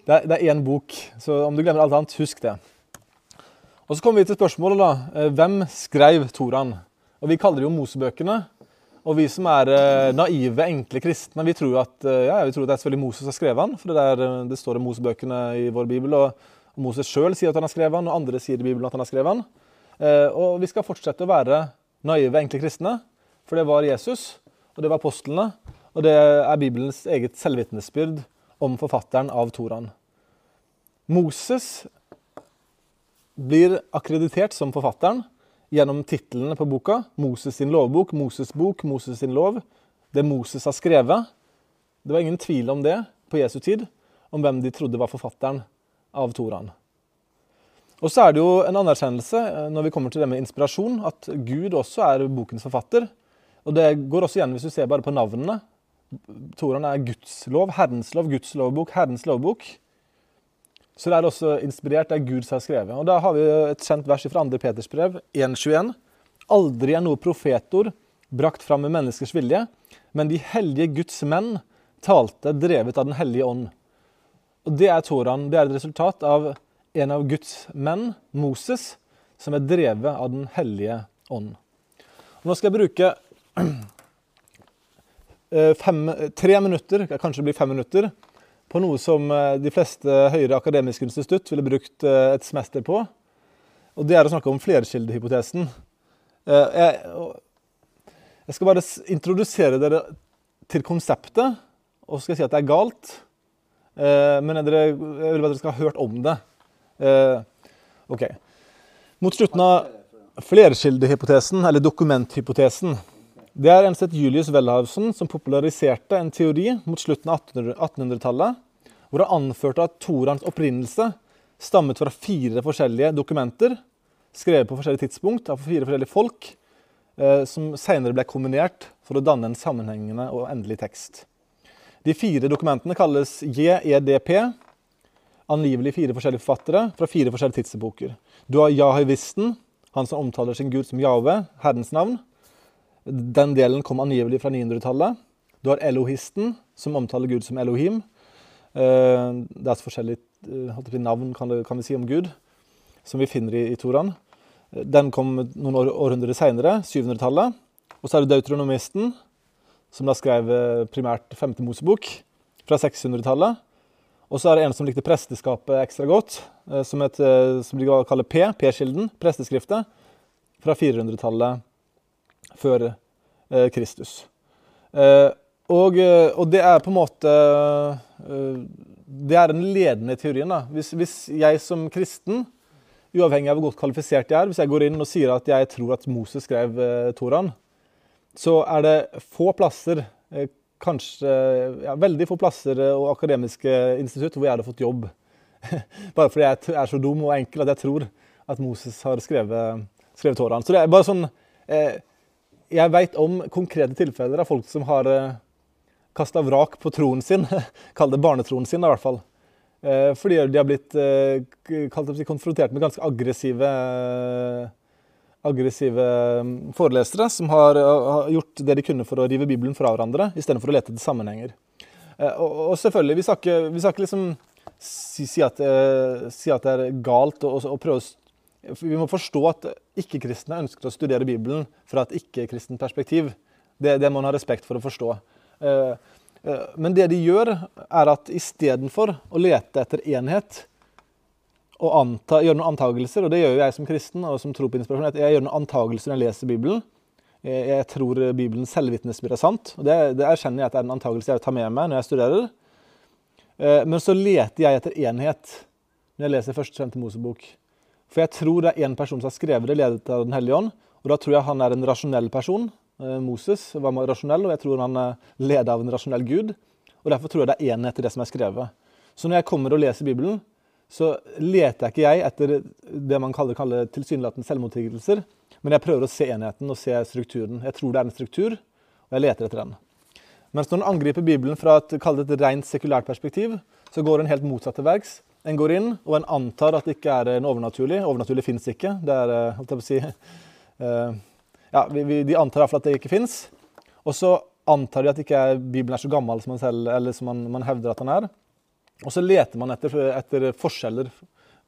Det er, det én bok, så om du glemmer alt annet, husk det. Og Så kommer vi til spørsmålet, da. Eh, Hvem skrev Toraen? Og Vi kaller det jo Mosebøkene. Og vi som er eh, naive, enkle kristne, vi tror at, eh, ja, vi tror at det er selvfølgelig Moses som har skrevet den. For det, der, eh, det står i Mosebøkene i vår bibel. Og, Moses sjøl sier at han har skrevet den, og andre sier i Bibelen at han har skrevet den. Og vi skal fortsette å være naive, enkle kristne, for det var Jesus, og det var apostlene. Og det er Bibelens eget selvvitnesbyrd om forfatteren av Toraen. Moses blir akkreditert som forfatteren gjennom titlene på boka. Moses sin lovbok, Moses bok, Moses sin lov. Det Moses har skrevet. Det var ingen tvil om det på Jesu tid, om hvem de trodde var forfatteren av Toraen. Og så er det jo en anerkjennelse eh, når vi kommer til det med inspirasjon, at Gud også er bokens forfatter. Og det går også igjen hvis du ser bare på navnene. Toraen er Guds lov, Herrens lov, Guds lovbok, Herrens lovbok. Så det er også inspirert, det er Gud som har skrevet. Og Da har vi et kjent vers fra 2. Peters brev, 1.21. Aldri er noe profetord brakt fram med menneskers vilje, men de hellige Guds menn talte drevet av Den hellige ånd. Og Det er Toraen. Det er et resultat av en av Guds menn, Moses, som er drevet av Den hellige ånd. Og nå skal jeg bruke [CLEARS THROAT] eh, fem, tre minutter, kanskje det blir fem minutter, på noe som eh, de fleste høyere akademiske institutt ville brukt eh, et semester på. Og det er å snakke om flerkildehypotesen. Eh, Jeg, skal bare introdusere dere til konseptet, og så skal jeg si at det er galt. Men jeg vil bare at dere skal ha hørt om det. OK. Mot slutten av flerkildehypotesen, eller dokumenthypotesen, det er en sett Julius Welhausen som populariserte en teori mot slutten av 1800 1800-tallet, hvor han anførte at Torans opprinnelse stammet fra fire forskjellige dokumenter, skrevet på forskjellige tidspunkt av fire forskjellige folk, eh, som senere ble kombinert for å danne en sammenhengende og endelig tekst. De fire dokumentene kalles JEDP, angivelig fire forskjellige forfattere fra fire forskjellige tidsepoker. Du har Jahivisten, han som omtaler sin gud som Jahve, Herrens navn. Den delen kom angivelig fra 900-tallet. Du har Elohisten, som omtaler Gud som Elohim. Eh, Det er et forskjellig eh, navn kan, det, kan vi si om Gud, som vi finner i, i Toraen. Eh, Den kom noen år, århundrer seinere, 700-tallet. Og så er det Deutronomisten, som da skrev primært femte Mosebok, fra 600-tallet. Og så er det en som likte presteskapet ekstra godt, som, et, som de kaller P, P-kilden, presteskriftet, fra 400-tallet før eh, Kristus. Eh, og, eh, og, det er på en måte eh, Det er den ledende teorien. da. Hvis, hvis, jeg som kristen, uavhengig av hvor godt kvalifisert jeg er, hvis jeg går inn og sier at jeg tror at Moses skrev Toraen, så er det få plasser kanskje ja, veldig få plasser og akademiske institutt hvor jeg hadde fått jobb. [LAUGHS] bare fordi jeg er så dum og enkel at jeg tror at Moses har skrevet, skrevet Toraen. Så det er bare sånn eh, Jeg veit om konkrete tilfeller av folk som har eh, kasta vrak på troen sin. [LAUGHS] Kall det barnetroen sin, i hvert fall. Eh, fordi de har blitt eh, konfrontert med ganske aggressive aggressive mm, forelesere som har, gjort det de kunne for å rive Bibelen fra hverandre, istedenfor å lete etter sammenhenger. Og, selvfølgelig, vi skal ikke, liksom si, si, at, si, at, det er galt å, å prøve å Vi må forstå at ikke-kristne ønsker å studere Bibelen fra et ikke-kristent perspektiv. Det, det må man ha respekt for å forstå. Eh, men det de gjør, er at istedenfor å lete etter enhet, og anta, gjøre noen antagelser, og det gjør jo jeg som kristen og som tror på inspirasjon. Jeg gjør noen antagelser når jeg leser Bibelen. Jeg, jeg tror Bibelens selvvitnesbyrd er sant. og det, det, erkjenner jeg at det er en antakelse jeg vil ta med meg når jeg studerer. Eh, men så leter jeg etter enhet når jeg leser første kjente Mosebok. For jeg tror det er én person som har skrevet det, ledet av Den hellige ånd. Og da tror jeg han er en rasjonell person. Eh, Moses var rasjonell, og jeg tror han er ledet av en rasjonell gud. Og derfor tror jeg det er enhet i det som er skrevet. Så når jeg kommer og leser Bibelen, så leter ikke jeg etter det man kaller, kaller tilsynelatende selvmotsigelser, men jeg prøver å se enheten og se strukturen. Jeg tror det er en struktur, og jeg leter etter den. Mens når en angriper Bibelen fra et, et rent sekulært perspektiv, så går en helt motsatt til verks. En går inn, og en antar at det ikke er en overnaturlig. Overnaturlig fins ikke. Det er, eh, holdt jeg på å si, uh, [LAUGHS] ja, vi, vi, De antar iallfall at det ikke fins. Og så antar de at ikke er, Bibelen er så gammel som man, selv, eller som man, man hevder at den er. Og så leter man etter, etter forskjeller,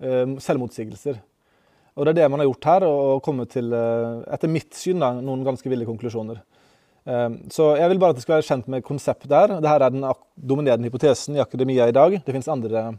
eh, selvmotsigelser. Og det er det man har gjort her, og kommet til, eh, etter mitt syn, da, noen ganske ville konklusjoner. Eh, så jeg vil bare at det skal være kjent med konseptet der. Dette er den dominerende hypotesen i akademia i dag. Det finnes andre,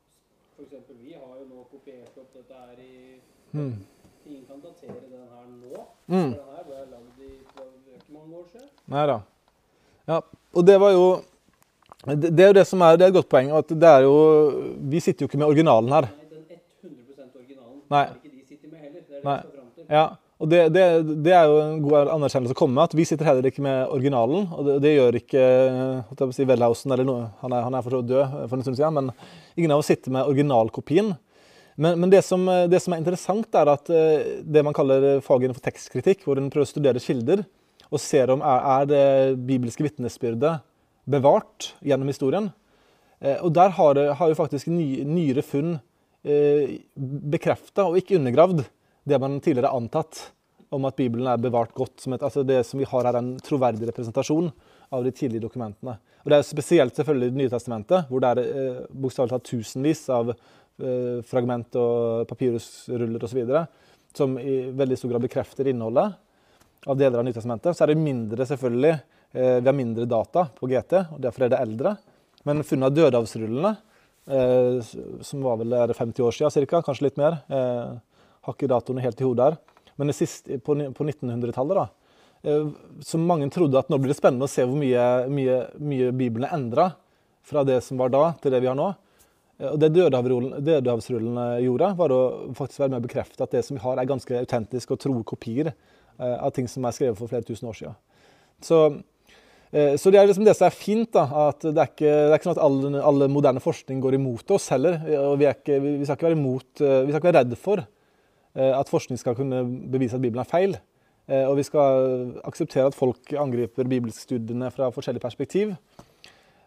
eksempel, vi har jo nå kopiert opp dette her i mm. Ingen kan datere den her nå. Mm. Den her ble lagd i ikke mange år siden. Nei da. Ja, og det var jo det, det, er jo det som er, det er et godt poeng. at det er jo, Vi sitter jo ikke med originalen her. Nei, den 100 originalen Nei. er ikke de sitter med heller. Det er det Nei. vi skal fram til. Ja. Og det, det, det, er jo en god anerkjennelse å komme med, at vi sitter heller ikke med originalen. Og det, det gjør ikke si, Wellhausen eller noe. Han er, han er for så død for en stund siden, men ingen av oss sitter med originalkopien. Men, men som, det, som, er interessant, er at eh, det man kaller faget innenfor tekstkritikk, hvor en prøver å studere kilder og ser om er, er det bibelske vitnesbyrdet bevart gjennom historien. Eh, og der har, har jo faktisk ny, nyere funn eh, bekrefta og ikke undergravd det man tidligere har antatt om at Bibelen er bevart godt. Et, altså det som vi har her, er en troverdig representasjon av de tidlige dokumentene. Og Det er spesielt selvfølgelig Det nye testamentet, hvor det er eh, bokstavelig talt tusenvis av eh, fragment og papirusruller osv. som i veldig stor grad bekrefter innholdet av deler av Nytestamentet. Så er det mindre selvfølgelig, eh, vi har mindre data på GT, og derfor er det eldre. Men funnet av dødehavsrullene, eh, som var vel 50 år siden ca., kanskje litt mer, eh, har ikke datoene helt i hodet her. Men det siste, på, på 1900-tallet, da, Så mange trodde at nå blir det spennende å se hvor mye, mye, mye Bibelen er endra fra det som var da, til det vi har nå. Eh, og Det Dødehavsrullene gjorde, var å faktisk være med å bekrefte at det som vi har, er ganske autentisk og tro kopier eh, av ting som er skrevet for flere tusen år siden. Så, så det er liksom det som er fint. da, at Det er ikke, det er ikke sånn at all, all, moderne forskning går imot oss heller. og Vi, ikke, vi skal ikke være imot, vi skal ikke være redd for Eh, at forskning skal kunne bevise at Bibelen er feil. Eh, og vi skal akseptere at folk angriper bibelstudiene fra forskjellig perspektiv.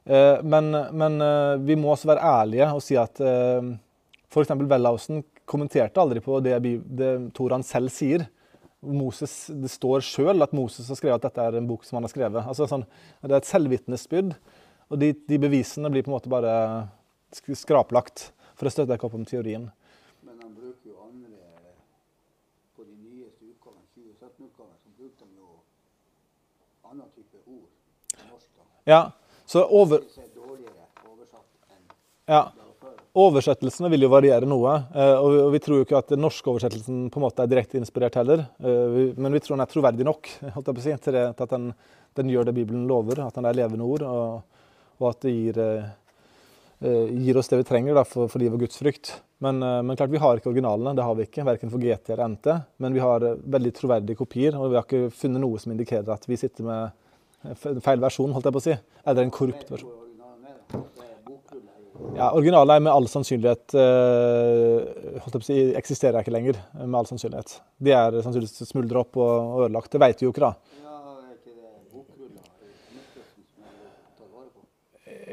Eh, men, men vi må også være ærlige og si at F.eks. Wellhausen kommenterte aldri på det, det Toran selv sier. Moses, det står sjøl at Moses har skrevet at dette er en bok som han har skrevet. Altså, sånn, det er et selvvitnesbyrd. Og de, de, bevisene blir på en måte bare skraplagt for å støtte deg opp om teorien. Men han bruker jo andre På de nyeste utgavene, 2017-utgavene, så bruker de jo annen type ord på norsk. da. Ja, så over... Er Ja. Oversettelsene vil jo variere noe. eh, Og vi, tror jo ikke at den norske oversettelsen på en måte er direkte inspirert heller. eh, Men vi tror den er troverdig nok holdt jeg på å si, til, at den, den gjør det Bibelen lover. At den er levende ord, og, og at det gir, eh, gir oss det vi trenger da, for, for liv og gudsfrykt. Men, men klart, vi har ikke originalene. Det har vi ikke, verken for GT eller NT. Men vi har veldig troverdige kopier, og vi har ikke funnet noe som indikerer at vi sitter med feil versjon, holdt jeg på å si. Eller en korrupt versjon. er? Er Ja, Originalen er med all sannsynlighet eh, holdt jeg på å si, eksisterer ikke lenger. med all sannsynlighet. De er sannsynligvis smuldra opp og, ødelagt. Det vet vi jo ikke, da.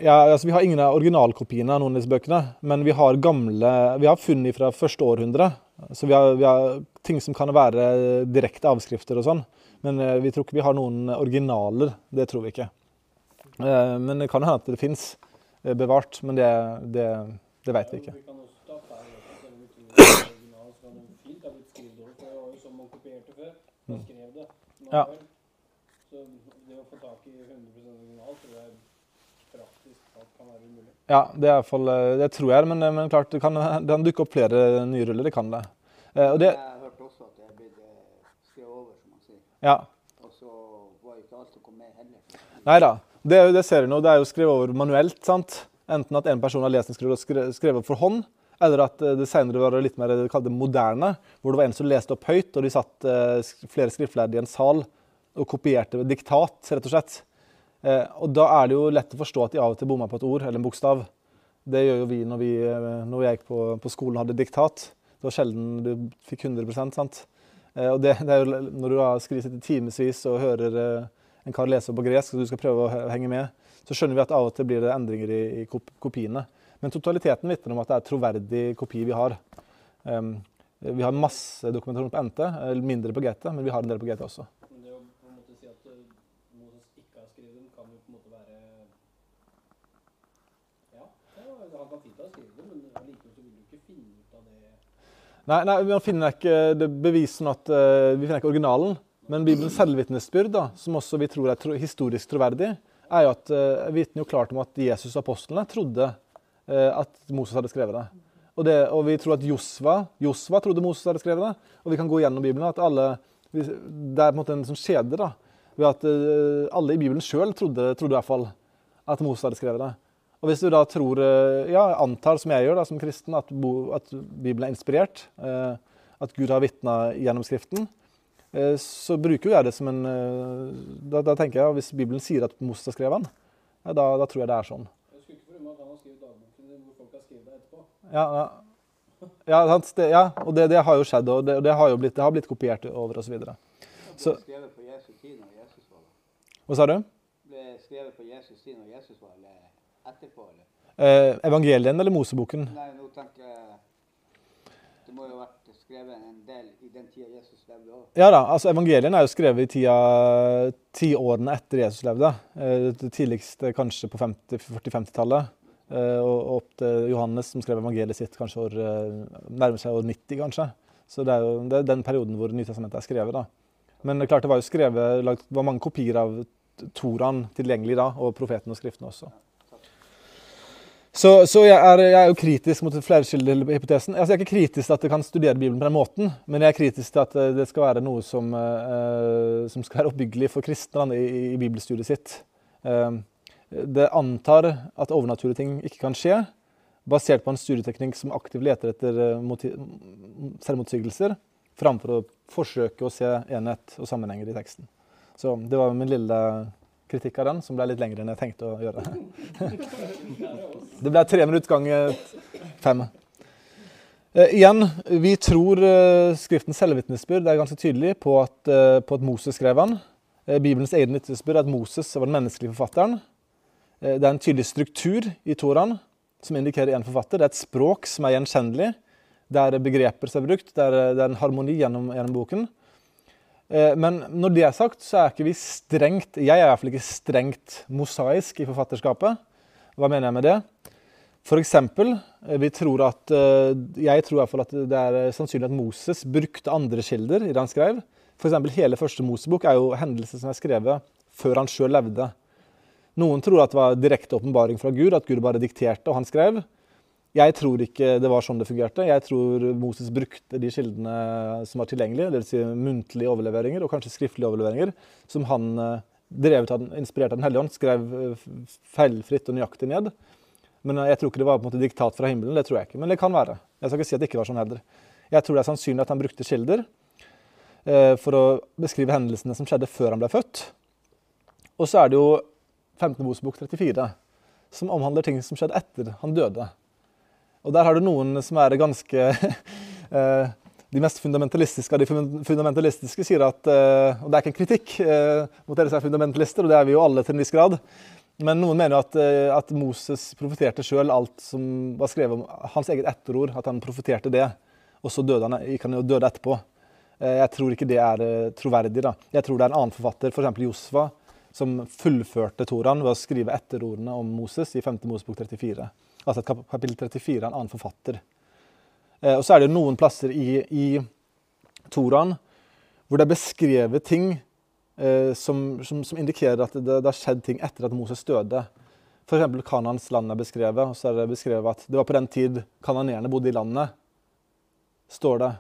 Ja, altså Vi har ingen av originalkopiene av noen av disse bøkene, men vi har gamle, vi har funn fra første århundre. Så vi har, vi har ting som kan være direkte avskrifter og sånn. Men eh, vi tror ikke vi har noen originaler. Det tror vi ikke. Eh, Men det kan hende at det fins bevart, men det, det, det vet vi ikke. For. Ja. Så det å få tak i 100 original tror jeg praktisk talt kan være umulig. Ja, det, er i fall, eh, det tror jeg, men, men klart, det kan, [LAUGHS] det kan dukke opp flere nye ruller. Det kan det. Eh, Og det er blitt eh, skrevet over, som man sier. Ja. Og så var ikke alt som kom med heller. Nei da. Det, det ser du nå. Det er jo skrevet over manuelt. sant? Enten at en person har lest en skrevet, skre- skrevet for hånd, eller at eh, det senere var litt mer det kalte moderne, hvor det var en som leste opp høyt, og de satt eh, flere skriftlærde i en sal og kopierte diktat, rett og slett. Eh, og da er det jo lett å forstå at de av og til bomma på et ord eller en bokstav. Det gjør jo vi når vi, når jeg gikk på, på skolen og hadde diktat. Det var sjelden du fikk 100% sant? Eh, og det, det er jo når du da skriver sitter timevis og hører eh, en kar lese på gresk, og du skal prøve å henge med, så skjønner vi at av og til blir det endringer i, i kop kopiene. Men totaliteten vitner om at det er troverdig kopi vi har. Um, vi har masse dokumentasjon på NT, mindre på GT, men vi har en del på GT også. Men det å på en måte si at eh, Moses ikke har skrevet dem, kan jo på en måte være Ja, ja han kan fint ha skrevet dem, men allikevel så vil du ikke finne ut av det Nei, nei vi finner ikke det bevisen at uh, Vi finner ikke originalen. Men Bibelens selvvitnesbyrd, som også vi tror er tro, historisk troverdig, er jo at uh, vitner jo klart om at Jesus og apostlene trodde uh, at Moses hadde skrevet det. Og, det. og vi tror at Josva, Josva trodde Moses hadde skrevet det. Og vi kan gå gjennom Bibelen at alle Det er på en måte en sånn skjede da, ved at uh, alle i Bibelen sjøl trodde, trodde i hvert fall at Moses hadde skrevet det. Og hvis du da tror, eh, ja, antar som jeg gjør da, som kristen, at, at Bibelen er inspirert, eh, at Gud har vitna gjennom Skriften, eh, så bruker jo jeg det som en da, da tenker jeg, Hvis Bibelen sier at Moses har skrevet den, ja, da, da tror jeg det er sånn. Jeg skulle ikke forundre at han har skrevet dagboken hvor folk har skrevet det etterpå. Ja, ja. ja, sant, det, ja og det, det har jo skjedd, og det, det har jo blitt, det har blitt kopiert over osv. Så- Jesus tid når Jesus var der. Hva sa du? Ble skrevet på Jesus tid når Jesus var etterpå, eller? Eh, evangelien eller Moseboken? Nei, nå tenker jeg Det må jo ha vært skrevet en del i den tida Jesus levde òg. Ja da, altså Evangelien er jo skrevet i tida, ti årene etter Jesus levde. Eh, Det tidligste kanskje på 40-50-tallet. eh, Og opp til Johannes, som skrev evangeliet sitt kanskje år, eh, nærmer seg år 90, kanskje. Så det er jo det er den perioden hvor Nytestamentet er skrevet. da. Men det klart det var jo skrevet, det var mange kopier av Toraen tilgjengelig da, og profeten og skriftene også. Så, så jeg, er, jeg er jo kritisk mot flerkildehypotesen. Altså, jeg er ikke kritisk til at jeg kan studere Bibelen på den måten, men jeg er kritisk til at eh, det skal være noe som, uh, som skal være oppbyggelig for kristne i, i bibelstudiet sitt. Uh, det antar at overnaturlige ting ikke kan skje, basert på en studieteknikk som aktivt leter etter eh, selvmotsigelser, framfor å forsøke å se enhet og sammenhenger i teksten. Så det var min lille kritikk av den, som ble litt lengre enn jeg tenkte å gjøre. [LAUGHS] Det ble tre minutter ganger fem. Eh, igjen, vi tror eh, Skriftens selvvitnesbyrd er ganske tydelig på at, eh, på at Moses skrev den. Eh, Bibelens egen vitnesbyrd er at Moses var den menneskelige forfatteren. Eh, det er en tydelig struktur i Toraen. som indikerer én forfatter. Det er et språk som er gjenkjennelig. Det er begreper som er brukt. Det er, det er en harmoni gjennom, gjennom boken. Eh, men når det er sagt, så er ikke vi strengt Jeg er i hvert fall ikke strengt mosaisk i forfatterskapet. Hva mener jeg med det? For eksempel, eh, vi tror at, eh, jeg tror i hvert fall at det er sannsynlig at Moses brukte andre kilder i det han skrev. F.eks. hele første Mosebok er jo hendelser som er skrevet før han sjøl levde. Noen tror at det var direkte åpenbaring fra Gud, at Gud bare dikterte og han skrev. Jeg tror ikke det var sånn det fungerte. Jeg tror Moses brukte de kildene som var tilgjengelige, dvs. Si muntlige overleveringer og kanskje skriftlige overleveringer, som han eh, drevet av, inspirert av Den hellige ånd, skrev eh, feilfritt og nøyaktig ned. Men eh, jeg tror ikke det var på en måte diktat fra himmelen. Det tror jeg ikke. Men det kan være. Jeg skal ikke si at det ikke var sånn heller. Jeg tror det er sannsynlig at han brukte kilder for å beskrive hendelsene som skjedde før han ble født. Og så er det jo 15. Mosebok 34, som omhandler ting som skjedde etter han døde. Og der har du noen som er ganske [LAUGHS] eh, De mest fundamentalistiske av de fundamentalistiske sier at eh, Og det er ikke en kritikk eh, mot dere som er fundamentalister, og det er vi jo alle til en viss grad. Men noen mener at, at Moses profeterte sjøl alt som var skrevet om hans eget etterord. At han profeterte det, og så døde han, gikk han jo døde etterpå. Jeg tror ikke det er troverdig. da. Jeg tror det er en annen forfatter, f.eks. Josfa, som fullførte Toraen ved å skrive etterordene om Moses i 5. Mosebok 34. Altså at kapittel 34 er en annen forfatter. Eh, og så er det noen plasser i, i Toraen hvor det er beskrevet ting eh, som, som, som, indikerer at det, har skjedd ting etter at Moses døde. F.eks. Kanans land er beskrevet, og så er det beskrevet at det var på den tid kanoneerne bodde i landet. står det.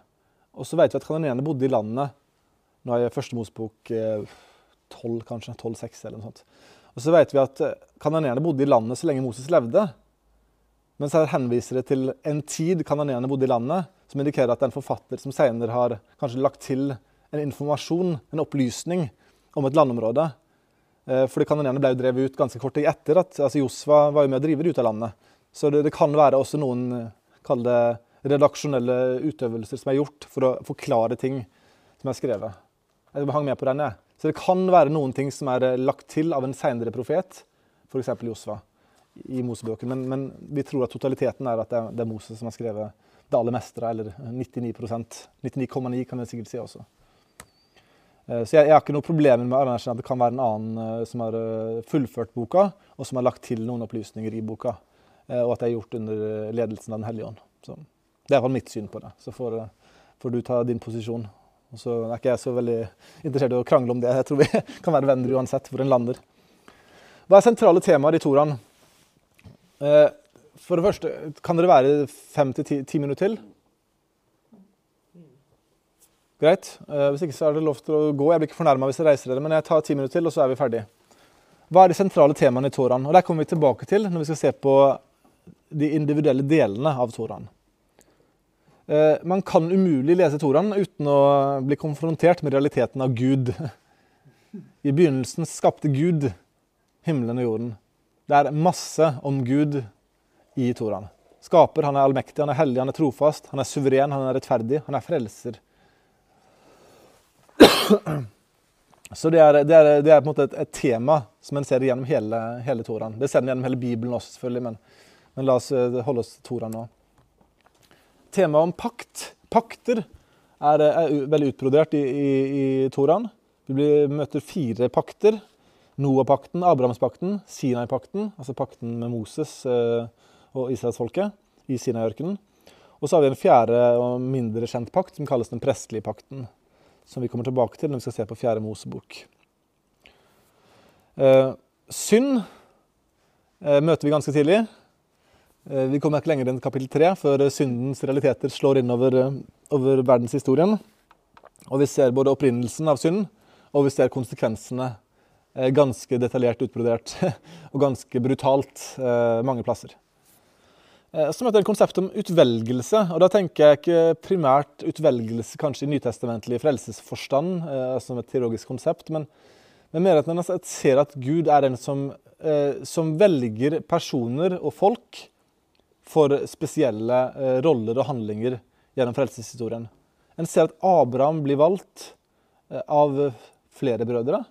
Og så vet vi at kanoneerne bodde i landet Nå er jeg første Mosebok eh, 12, kanskje. 12-6 eller noe sånt. Og så vet vi at eh, bodde i landet så lenge Moses levde. Mens her henviser det til en tid kanoneerne bodde i landet, som indikerer at det er en forfatter som senere har kanskje lagt til en informasjon, en opplysning, om et landområde. Eh, fordi kanoneerne ble jo drevet ut ganske kort tid etter at altså Josva var jo med å drive det ut av landet. Så det, det kan være også noen eh, kall det redaksjonelle utøvelser som er gjort for å forklare ting som er skrevet. Jeg hang med på den, jeg. Så det kan være noen ting som er eh, lagt til av en seinere profet, f.eks. Josva, i Mosebøker. Men, men, vi tror at totaliteten er at det er, det er Moses som har skrevet det aller meste, eller 99% 99,9 kan vi sikkert si også. Eh, så jeg, jeg har ikke noe problem med at det kan være en annen eh, som har fullført boka, og som har lagt til noen opplysninger i boka. Og at det er gjort under ledelsen av Den hellige ånd. Så det er iallfall mitt syn på det. Så får, får du ta din posisjon. Og så er ikke jeg så veldig interessert i å krangle om det. Jeg tror vi [LAUGHS] kan være venner uansett hvor en lander. Hva er sentrale temaer i Toraen? Eh, for det første, kan dere være fem til ti, minutter til? Greit. Eh, hvis ikke så er det lov til å gå. Jeg blir ikke fornærma hvis jeg reiser dere, men jeg tar ti minutter til, og så er vi ferdige. Hva er de sentrale temaene i Toraen? Og Der kommer vi tilbake til når vi skal se på de individuelle delene av Toraen. Eh, man kan umulig lese Toraen uten å bli konfrontert med realiteten av Gud. [LAUGHS] I begynnelsen skapte Gud himmelen og jorden. Det er masse om Gud i Toraen. Skaper, han er allmektig, han er hellig, han er trofast, han er suveren, han er rettferdig, han er frelser. [CLEARS THROAT] Så det er, det er, det er på en måte et, et, tema som en ser gjennom hele, hele Toraen. Det ser en gjennom hele Bibelen også, selvfølgelig, men, men la oss eh, holde oss til Toraen nå. Temaet om pakt, pakter, er, er veldig utbrodert i, i, i Toraen. Vi møter fire pakter. Noah-pakten, Abrahamspakten, Sinai-pakten, altså pakten med Moses eh, og israelsfolket i Sinai-ørkenen. Og så har vi en fjerde og mindre kjent pakt som kalles den prestelige pakten. Som vi kommer tilbake til når vi skal se på fjerde Mosebok. Eh, synd eh, møter vi ganske tidlig. Eh, vi kommer ikke lenger enn kapittel tre før syndens realiteter slår inn over, eh, over verdenshistorien. Og vi ser både opprinnelsen av synd, og vi ser konsekvensene ganske detaljert utbrodert [LAUGHS] og ganske brutalt mange plasser. Så møter jeg konsept om utvelgelse. og Da tenker jeg ikke primært utvelgelse kanskje i nytestamentlig frelsesforstand, som et teologisk konsept, men, men mer at man ser at Gud er den som, som velger personer og folk for spesielle eh, roller og handlinger gjennom frelseshistorien. En ser at Abraham blir valgt eh, av flere brødre.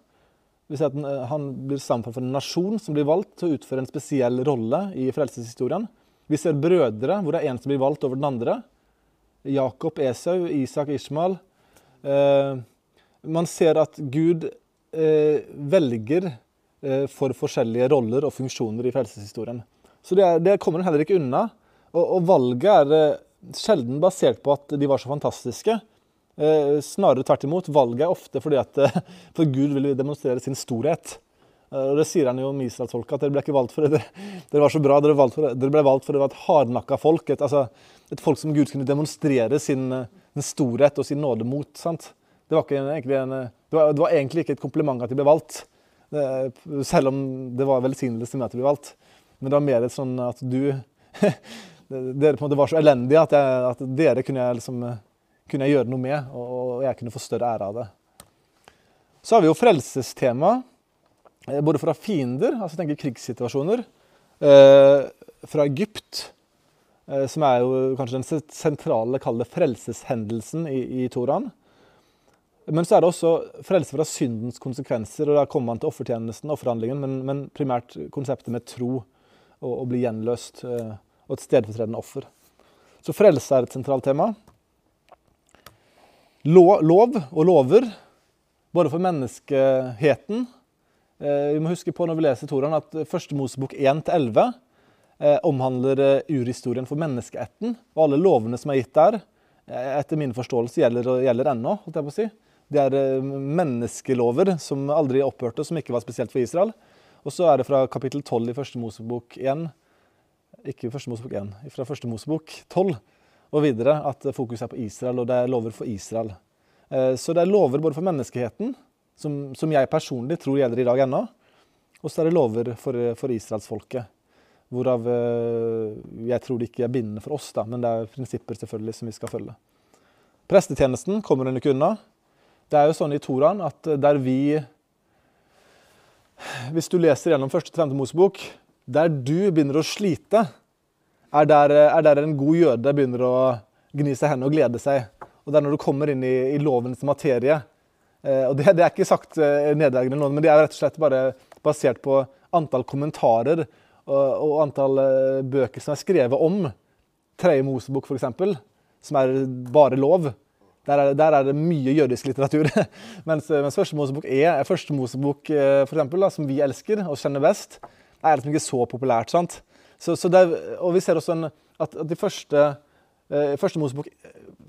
Vi ser at eh, Han blir samfunnet for en nasjon som blir valgt til å utføre en spesiell rolle i frelseshistorien. Vi ser brødre, hvor det er én som blir valgt over den andre. Jakob, Esau, Isak, Ishmael. Eh, man ser at Gud eh, velger eh, for forskjellige roller og funksjoner i frelseshistorien. Så det, det kommer en heller ikke unna. Og, og valget er eh, sjelden basert på at de var så fantastiske. Eh, snarere tvert imot. Valget er ofte fordi at eh, for Gud vil demonstrere sin storhet. Eh, og Det sier han jo om israelsfolket, at dere ble ikke valgt for det. Dere var så bra, dere, for, dere ble valgt for det var et hardnakka folk. Et, altså, et folk som Gud kunne demonstrere sin, sin storhet og sin nåde mot. sant? Det var, en, det, var, det var, egentlig ikke et kompliment at de ble valgt, selv om det var velsignelse med at de ble valgt. Men det var mer et sånn at du [LAUGHS] Dere på en måte var så elendige at, jeg, at dere kunne jeg, liksom, kunne jeg gjøre noe med, og jeg kunne få større ære av det. Så har vi jo frelsestema. Eh, både fra fiender, altså tenker krigssituasjoner, eh, fra Egypt, eh, som er jo kanskje den sentrale, kall frelseshendelsen i, i Toraen. Men så er det også frelse fra syndens konsekvenser, og da kommer man til offertjenesten, offerhandlingen, men, men, primært konseptet med tro og å bli gjenløst, og et stedfortredende offer. Så frelse er et sentralt tema. Lov og lover, både for menneskeheten Eh, vi må huske på når vi leser Toran at første Mosebok 1-11 eh, omhandler eh, urhistorien for menneskeetten. Og alle lovene som er gitt der, etter min forståelse gjelder, gjelder ennå. holdt jeg på å si. Det er menneskelover som aldri opphørte, som ikke var spesielt for Israel. Og så er det fra kapittel 12 i første Mosebok 1 Ikke første Mosebok 1, fra første Mosebok 12 og videre at fokuset er på Israel, og det er lover for Israel. Så det er lover både for menneskeheten som, som jeg personlig tror gjelder i dag ennå. Og så er det lover for, for israelsfolket. Hvorav eh, jeg tror det ikke er bindende for oss, da, men det er prinsipper selvfølgelig som vi skal følge. Prestetjenesten kommer hun ikke unna. Det er jo sånn i Toraen at der vi Hvis du leser gjennom første til femte Mosebok, der du begynner å slite, er der, er der en god jøde begynner å gni seg hendene og glede seg. Og det er når du kommer inn i, i lovens materie, Eh, og det, det, er ikke sagt uh, nedverdigende men det er rett og slett bare basert på antall kommentarer og, og antall uh, bøker som er skrevet om Tredje Mosebok, f.eks., som er bare lov. Der er, der er det mye jødisk litteratur. [LAUGHS] mens, mens Første Mosebok er Første Mosebok, for eksempel, da, som vi elsker og kjenner best, er liksom ikke så populært. sant? Så, så er, og vi ser også en, at, at de første, eh, første Mosebok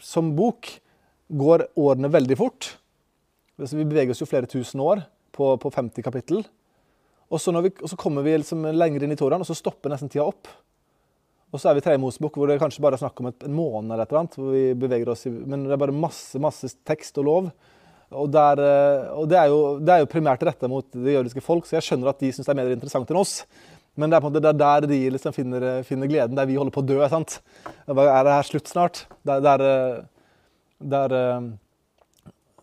som bok går årene veldig fort. Så vi beveger oss jo flere tusen år på, på 50 kapittel. Og så, vi, og så kommer vi liksom lenger inn i Toraen, og så stopper nesten tida opp. Og så er vi i tredje Mosebok, hvor det kanskje bare er snakk om et, en måned eller et eller annet. hvor vi beveger oss i, Men det er bare masse masse tekst og lov. Og, der, eh, og det, er jo, det, er jo, primært retta mot det jødiske folk, så jeg skjønner at de syns det er mer interessant enn oss. Men det er på en måte der de liksom finner, finner, gleden, der vi holder på å dø. sant? Er det her slutt snart? Der, der, eh, der eh,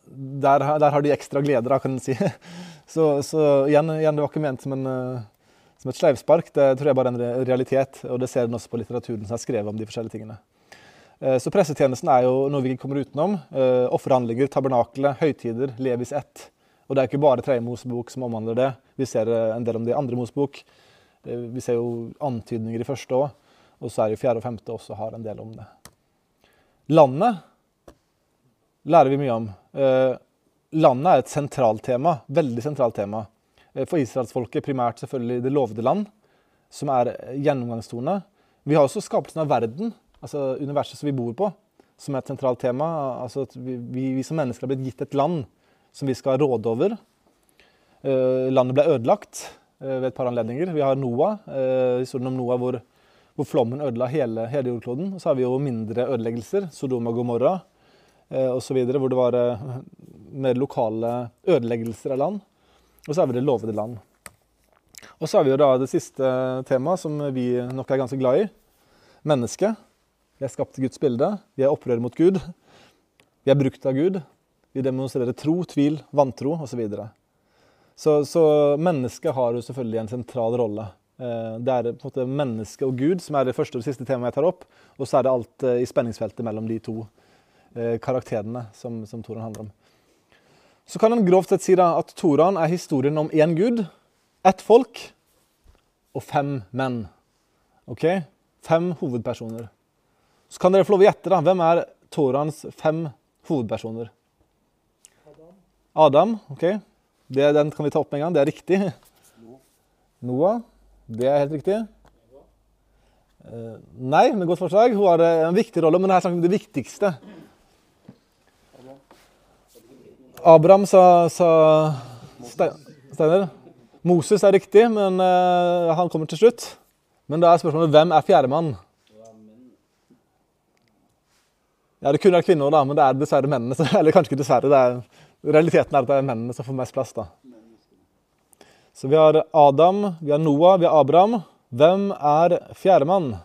der, der, har de ekstra gleder, da, kan en si. [LAUGHS] Så, så igjen, igjen, det var ikke ment som, en, eh, som et sleivspark. Det tror jeg bare er en realitet, og det ser en også på litteraturen som er skrevet om de forskjellige tingene. Så pressetjenesten er jo noe vi ikke kommer utenom. Offerhandlinger, tabernakler, høytider, Levis ett. Og det er ikke bare Tredje Mosebok som omhandler det. Vi ser en del om det i andre Mosebok. Vi ser jo antydninger i første òg. Og så er det fjerde og femte også har en del om det. Landet lærer vi mye om. Eh, landet er et sentralt tema, veldig sentralt tema. Eh, for israelsfolket primært selvfølgelig det lovede land, som er gjennomgangstone. Vi har også skapelsen av verden, altså universet som vi bor på, som er et sentralt tema. Altså vi, vi, vi, som mennesker har blitt gitt et land som vi skal råde over. Eh, landet ble ødelagt ved et par anledninger. Vi har Noah, historien om Noah hvor, hvor flommen ødela hele, hele jordkloden. Og så har vi jo mindre ødeleggelser, Sodom og Gomorra Eh, osv., hvor det var eh, mer lokale ødeleggelser av land. Og så har vi det lovede land. Og så har vi jo da det siste temaet, som vi nok er ganske glad i. Mennesket. Vi er skapt i Guds bilde. Vi er opprør mot Gud. Vi er brukt av Gud. Vi demonstrerer tro, tvil, vantro osv. Så, videre. Så Så mennesket har jo selvfølgelig en sentral rolle. Eh, det er på en måte mennesket og Gud som er det første og siste temaet jeg tar opp. Og så er det alt i spenningsfeltet mellom de to Eh, karakterene som, som Toran handler om. Så kan en grovt sett si da at Toran er historien om én gud, ett folk og fem menn. Ok? Fem hovedpersoner. Så kan dere få lov å gjette, da. Hvem er Torans fem hovedpersoner? Adam. Adam. ok. Det, den kan vi ta opp med en gang. Det er riktig. Noah. Det er helt riktig. Eh, nei, men godt forslag. Hun har eh, en viktig rolle, men det er vi om det viktigste. Abraham sa, sa Ste- Steiner. Moses er riktig, men uh, han kommer til slutt. Men da er spørsmålet hvem er fjerdemann? Ja, det kunne vært kvinner, da, men det er dessverre mennene. Eller kanskje ikke dessverre. det er, Realiteten er at det er mennene som får mest plass. da. Så vi har Adam, vi har Noah, vi har Abraham. Hvem er fjerdemann?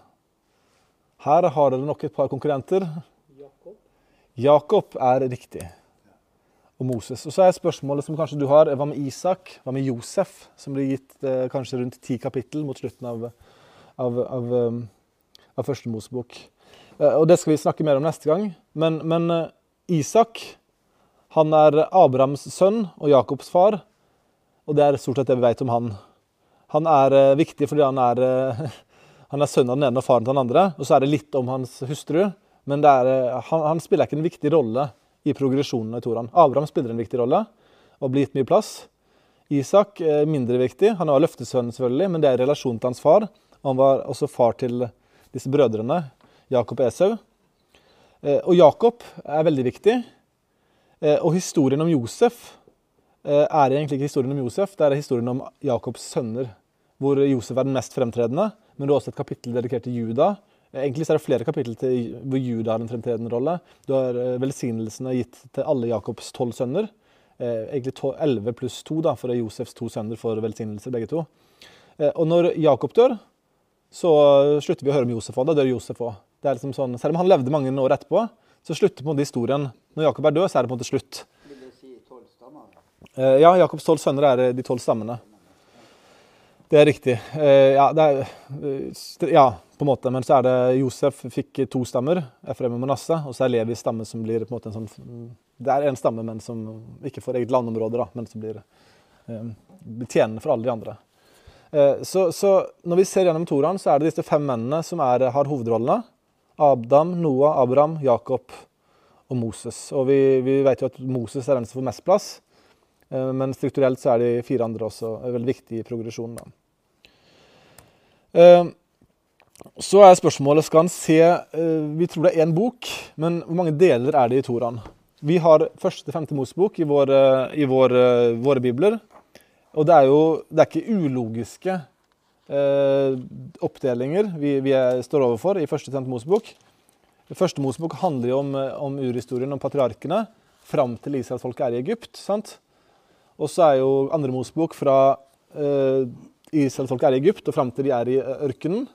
Her har dere nok et par konkurrenter. Jakob. Er riktig. Og Moses. Og så er spørsmålet som kanskje du har, hva med Isak? Hva med Josef? Som blir gitt eh, kanskje rundt ti kapittel mot slutten av, av, av, um, av første Mosebok. Eh, og det skal vi snakke mer om neste gang. Men, men eh, Isak, han er Abrahams sønn og Jakobs far. Og det er stort sett det vi vet om han. Han er eh, viktig fordi han er, eh, [LAUGHS] han er sønn av den ene og faren til den andre. Og så er det litt om hans hustru. Men er, eh, han, han spiller ikke en viktig rolle i progresjonen i Toraen. Abraham spiller en viktig rolle og blir gitt mye plass. Isak er mindre viktig. Han er løftesønn, selvfølgelig, men det er i relasjon til hans far. Han var også far til disse brødrene, Jakob og Esau. Og Jakob er veldig viktig. Eh, Og historien om Josef eh, er egentlig ikke historien om Josef, det er historien om Jakobs sønner, hvor Josef er den mest fremtredende. Men det er også et kapittel dedikert til Juda. Eh, Egentlig er det flere kapittel til hvor Juda har en fremtredende rolle. Du har velsignelsene gitt til alle Jakobs tolv sønner. Egentlig elleve pluss to, da, for Josefs to sønner får velsignelser, begge to. Og når Jakob dør, så slutter vi å høre om Josef òg. Da dør Josef òg. Liksom sånn, selv om han levde mange år etterpå, så slutter på en måte historien. Når Jakob er død, så er det på en måte slutt. Vil det si tolv stammer? Eh, ja, Jakobs tolv sønner er eh, de tolv stammene. Det er riktig. Eh, ja, det er, ja, på en måte. Men så er det Josef fikk to stammer, Efraim og Manasseh. Og så er Levis stamme som blir på en måte en sånn Det er en stamme, men som ikke får eget landområde, da, men som blir tjenende for alle de andre. Så, så når vi ser gjennom Toraen, så er det disse fem mennene som er, har hovedrollene. Adam, Noah, Abraham, Jakob og Moses. Og vi, vi vet jo at Moses er den som får mest plass. Eh, Men strukturelt så er de fire andre også eh, veldig viktige i progresjonen. Da. Eh, Så er spørsmålet skal han se eh, Vi tror det er én bok, men hvor mange deler er det i Toraen? Vi har første femte Mosebok i, vår, eh, i vår, eh, våre bibler. Og det er jo det er ikke ulogiske oppdelinger vi, vi står overfor i første Tent Mosebok. Første Mosebok handler jo om, eh, om urhistorien, om patriarkene, fram til israelsfolket er i Egypt. sant? Og så er jo andre Mosebok fra eh, israelsfolket er i Egypt og fram til de er i eh, ørkenen.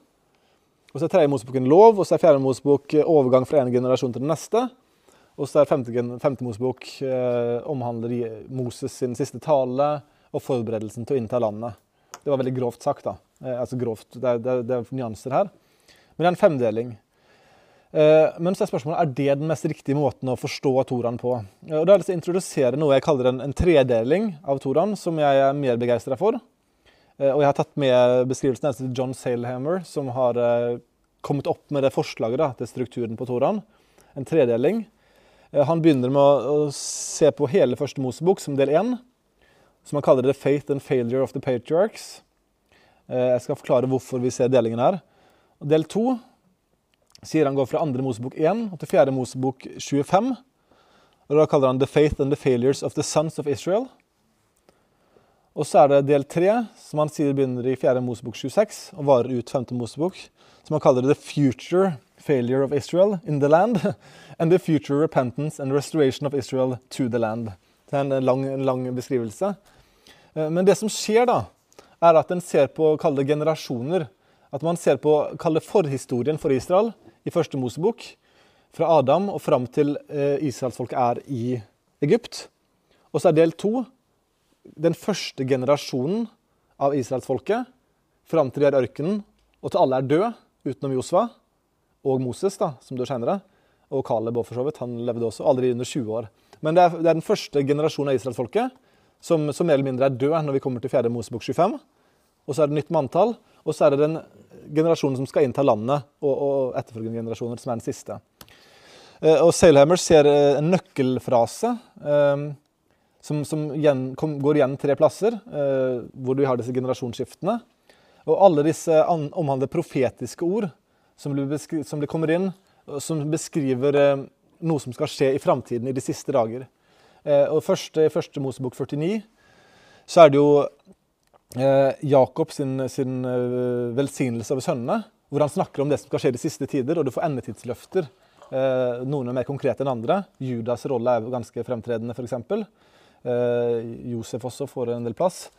Og så er tredje Mosebok en lov, og så er fjerde Mosebok eh, overgang fra en generasjon til den neste. Og så er femte, femte Mosebok eh, omhandler Moses sin siste tale og forberedelsen til å innta landet. Det var veldig grovt sagt, da. Eh, altså grovt, det er, det, er, det er nyanser her. Men det er en femdeling. Eh, men så er spørsmålet er det den mest riktige måten å forstå Toraen på. Eh, og Da har jeg lyst å introdusere noe jeg kaller en, en tredeling av Toraen, som jeg er mer begeistra for. Og jeg har tatt med beskrivelsen til John Salehammer, som har kommet opp med det forslaget da, til strukturen på Toraen. En tredeling. Han begynner med å se på hele første Mosebok som del én, som han kaller det 'Faith and Failure of the Patriarchs'. Eh, jeg skal forklare hvorfor vi ser delingen her. Del to sier han går fra andre Mosebok 1 til fjerde Mosebok 25. Og Da kaller han 'The Faith and the Failures of the Sons of Israel'. Og så er det del tre, som han sier begynner i fjerde Mosebok 26 og varer ut femte Mosebok, som han kaller 'The Future Failure of Israel in the Land', [LAUGHS] and 'The Future Repentance and Restoration of Israel to the Land'. Det er en lang, en lang beskrivelse. Eh, Men det som skjer da, er at en ser på kalde generasjoner. At man ser på kalde forhistorien for Israel i første Mosebok, fra Adam og fram til eh, israelsfolket er i Egypt. Og så er del to den første generasjonen av israelsfolket fram til de er i ørkenen, og til alle er døde, utenom Josva og Moses, da, som dør senere. Og Caleb òg, for så vidt. Han levde også aldri under 20 år. Men det er, det er den første generasjonen av israelsfolket som, som mer eller mindre er død når vi kommer til 4. Mosebok 25. og så er det nytt manntall, og så er det den generasjonen som skal innta landet, og, og etterfølgende generasjoner, som er den siste. Eh, og Sailhammer ser eh, en nøkkelfrase um, som, som igjen, kom, går igjen tre plasser, uh, hvor vi har disse generasjonsskiftene. Og alle disse an, omhandler profetiske ord som, som kommer inn, som beskriver uh, noe som skal skje i framtiden, i de siste dager. Eh, og først, I første Mosebok 49 så er det jo eh, Jakob sin, sin eh, velsignelse over sønnene, hvor han snakker om det som skal skje de siste tider, og du får endetidsløfter. Noen er mer konkrete enn andre. Judas rolle er ganske fremtredende, f.eks. Josef også får en del plass.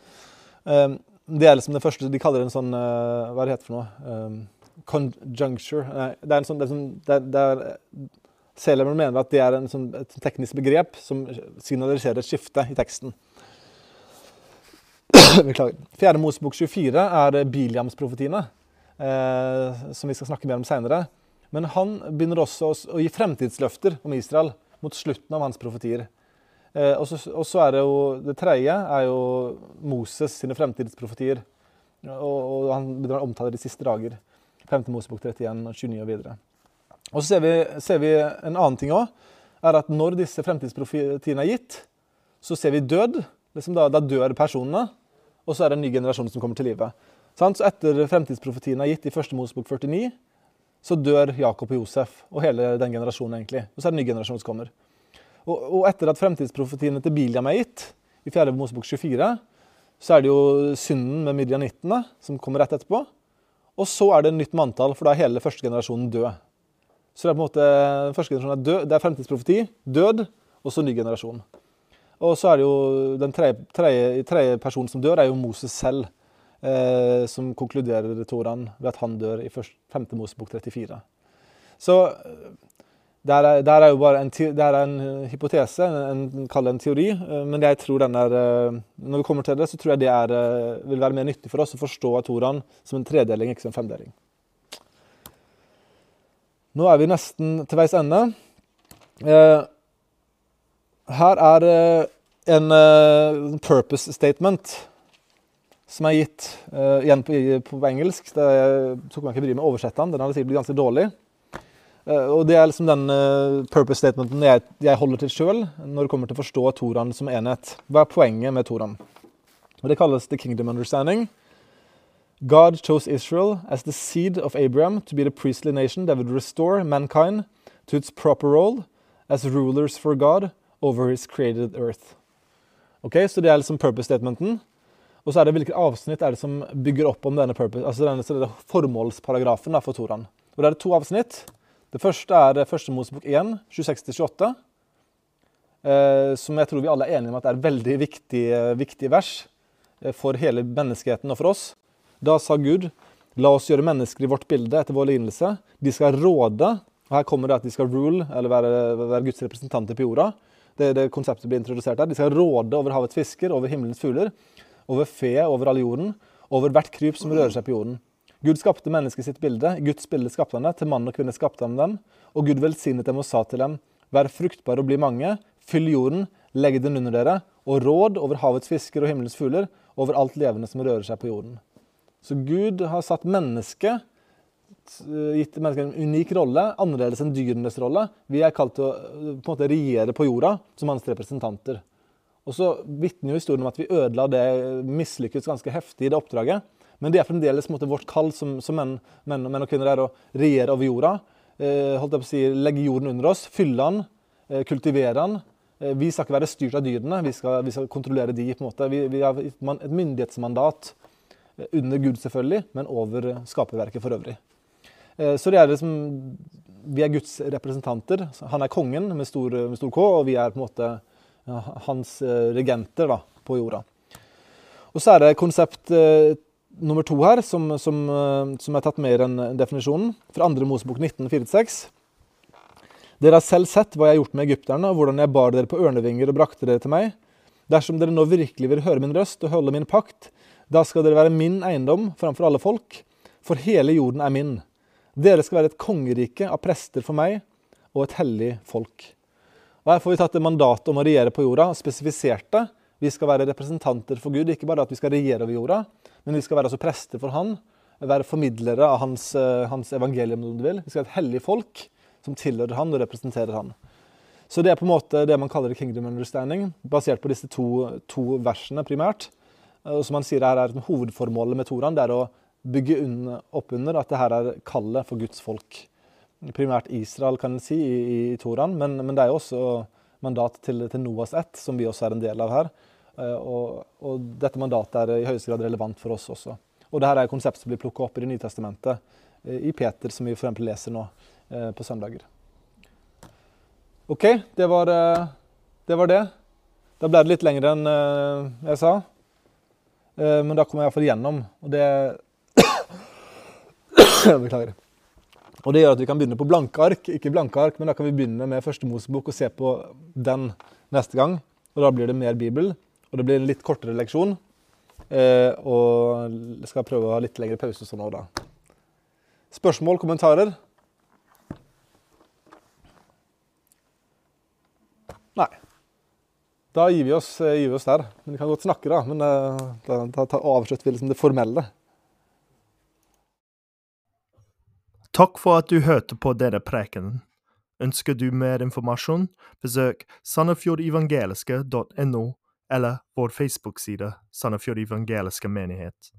Det er liksom det første De kaller det en sånn Hva er det heter for noe? Conjuncture. Nei, det er en sånn, det er, sånn, er, er Selemer mener at det er en, et teknisk begrep som signaliserer et skifte i teksten. [COUGHS] Beklager. Fjerde Mosebok 24 er Biliams-profetiene, eh, som vi skal snakke mer om seinere. Men han begynner også å, gi fremtidsløfter om Israel mot slutten av hans profetier. Eh, og, så, er det jo Det tredje er jo Moses sine fremtidsprofetier. Og, og han begynner å omtale de siste dager. 5. Mosebok 31, 29 og videre. Og så ser vi, ser vi en annen ting òg. er at Når disse fremtidsprofetiene er gitt, så ser vi død. Liksom da, da, dør personene, og så er det en ny generasjon som kommer til live. Så etter fremtidsprofetiene er gitt i 1. Mosebok 49, så dør Jakob og Josef og hele den generasjonen. egentlig. Og så er det en ny generasjon som kommer. Og, og etter at fremtidsprofetiene til Biliam er gitt, i 4. Mosebok 24, så er det jo synden med midjanittene som kommer rett etterpå. Og så er det en nytt manntall, for da er hele første generasjonen død. Så det er på en måte, første generasjonen er død, det er fremtidsprofeti, død, og så ny generasjon. Og så er det jo den tredje, personen som dør, er jo Moses selv. Eh, som konkluderer Toran ved at han dør i 5. Mosebok 34. Så det er, det er jo bare en, det er en hypotese, en, kall det en teori, eh, men jeg tror den er, eh, når vi kommer til det, så tror jeg det er, eh, vil være mer nyttig for oss å forstå Toraen som en tredeling, ikke som en femdeling. Nå er vi nesten til veis ende. Her er en purpose statement som er gitt igjen på, engelsk. Det tok meg ikke bry med å oversette den, den hadde sikkert blitt ganske dårlig. Eh, og Det er liksom den purpose statementen jeg, holder til sjøl når det kommer til å forstå Toran som enhet. Hva er poenget med Toran? Det kalles the kingdom understanding. God chose Israel as the seed of Abraham to be the priestly nation that would restore mankind to its proper role as rulers for God over his created earth. Ok, Så det er liksom purpose statementen. Og så er det hvilket avsnitt er det som bygger opp om denne purpose, altså denne formålsparagrafen for Toran. Og Det er to avsnitt. Det første er første Mosebok 1, 26-28. Eh, som jeg tror vi alle er enige om at er veldig viktig, eh, viktig vers eh, for hele menneskeheten og for oss. Da sa Gud, la oss gjøre mennesker i vårt bilde etter vår lignelse. De skal råde. og Her kommer det at de skal rule, eller være, være Guds representanter på jorda. Det, det konseptet blir introdusert her. De skal råde over havets fisker, over himmelens fugler, over fe, over all jorden, over hvert kryp som rører seg på jorden. Gud skapte mennesket sitt bilde. Guds bilde skapte han det. Til mann og kvinne skapte han dem. Og Gud velsignet dem og sa til dem, vær fruktbare og bli mange, fyll jorden, legg den under dere, og råd over havets fisker og himmelens fugler, over alt levende som rører seg på jorden. Så Gud har satt mennesket gitt mennesket en unik rolle, annerledes enn dyrenes rolle. Vi er kalt til å på en måte regjere på jorda som hans representanter. Og så vitner jo historien om at vi ødela det, mislykkes ganske heftig i det oppdraget. Men det er fremdeles måte, vårt kall som, som menn, menn, menn, og kvinner er å regjere over jorda. Eh, holdt jeg på å si, Legge jorden under oss, fylle den, eh, kultivere den. Eh, vi skal ikke være styrt av dyrene, vi skal, vi skal kontrollere de. på en måte. Vi, vi har et myndighetsmandat eh, under Gud, selvfølgelig, men over skaperverket for øvrig. Eh, så det er liksom, Vi er Guds representanter. Han er kongen med stor, med stor K, og vi er på en måte hans eh, regenter da, på jorda. Og så er det konsept nummer to her, som, som, eh, som er tatt mer enn definisjonen, fra andre Mosebok 1946. Dere har selv sett hva jeg har gjort med egypterne, og hvordan jeg bar dere på ørnevinger og brakte dere til meg. Dersom dere nå virkelig vil høre min røst og holde min pakt, da skal dere være min eiendom framfor alle folk, for hele jorden er min. Dere skal være et kongerike av prester for meg og et hellig folk. Og Her får vi tatt det mandatet om å regjere på jorda, spesifisert det, Vi skal være representanter for Gud. Ikke bare at vi skal regjere over jorda, men vi skal være altså prester for Han. Være formidlere av hans, eh, hans evangelium, om du vil. Vi skal være et hellig folk som tilhører Han og representerer Han. Så det er på en måte det man kaller kingdom understanding, basert på disse to, to versene primært. Og som han sier her er Hovedformålet med Toraen det er å bygge opp under at det her er kallet for Guds folk. Primært Israel, kan en si, i, i Toraen, men, men, det er jo også mandat til, til Noas ett, som vi også er en del av her. Eh, og, og, dette mandatet er i høyeste grad relevant for oss også. Og dette er et konsept som blir plukka opp i Det nye testamentet, eh, i Peter, som vi for eksempel leser nå eh, på søndager. OK, det var, det var det. Da ble det litt lengre enn jeg sa. Men da kom jeg iallfall gjennom, og det [COUGHS] Beklager. Og Det gjør at vi kan begynne på blanke ark, ikke blanke ark, men da kan vi begynne med Første Mosebok og se på den neste gang. Og Da blir det mer Bibel, og det blir en litt kortere leksjon. Eh, og jeg skal prøve å ha litt lengre pause sånn òg, da. Spørsmål, kommentarer? Nei. Da gir vi oss, eh, gir vi oss der. Men vi kan godt snakke, da. Men eh, da, da, da avslutter vi liksom det formelle. Takk for at du hørte på denne prekenen. Ønsker du mer informasjon, besøk sandefjordevangeliske.no eller vår Facebook-side Sandefjord evangeliske menighet.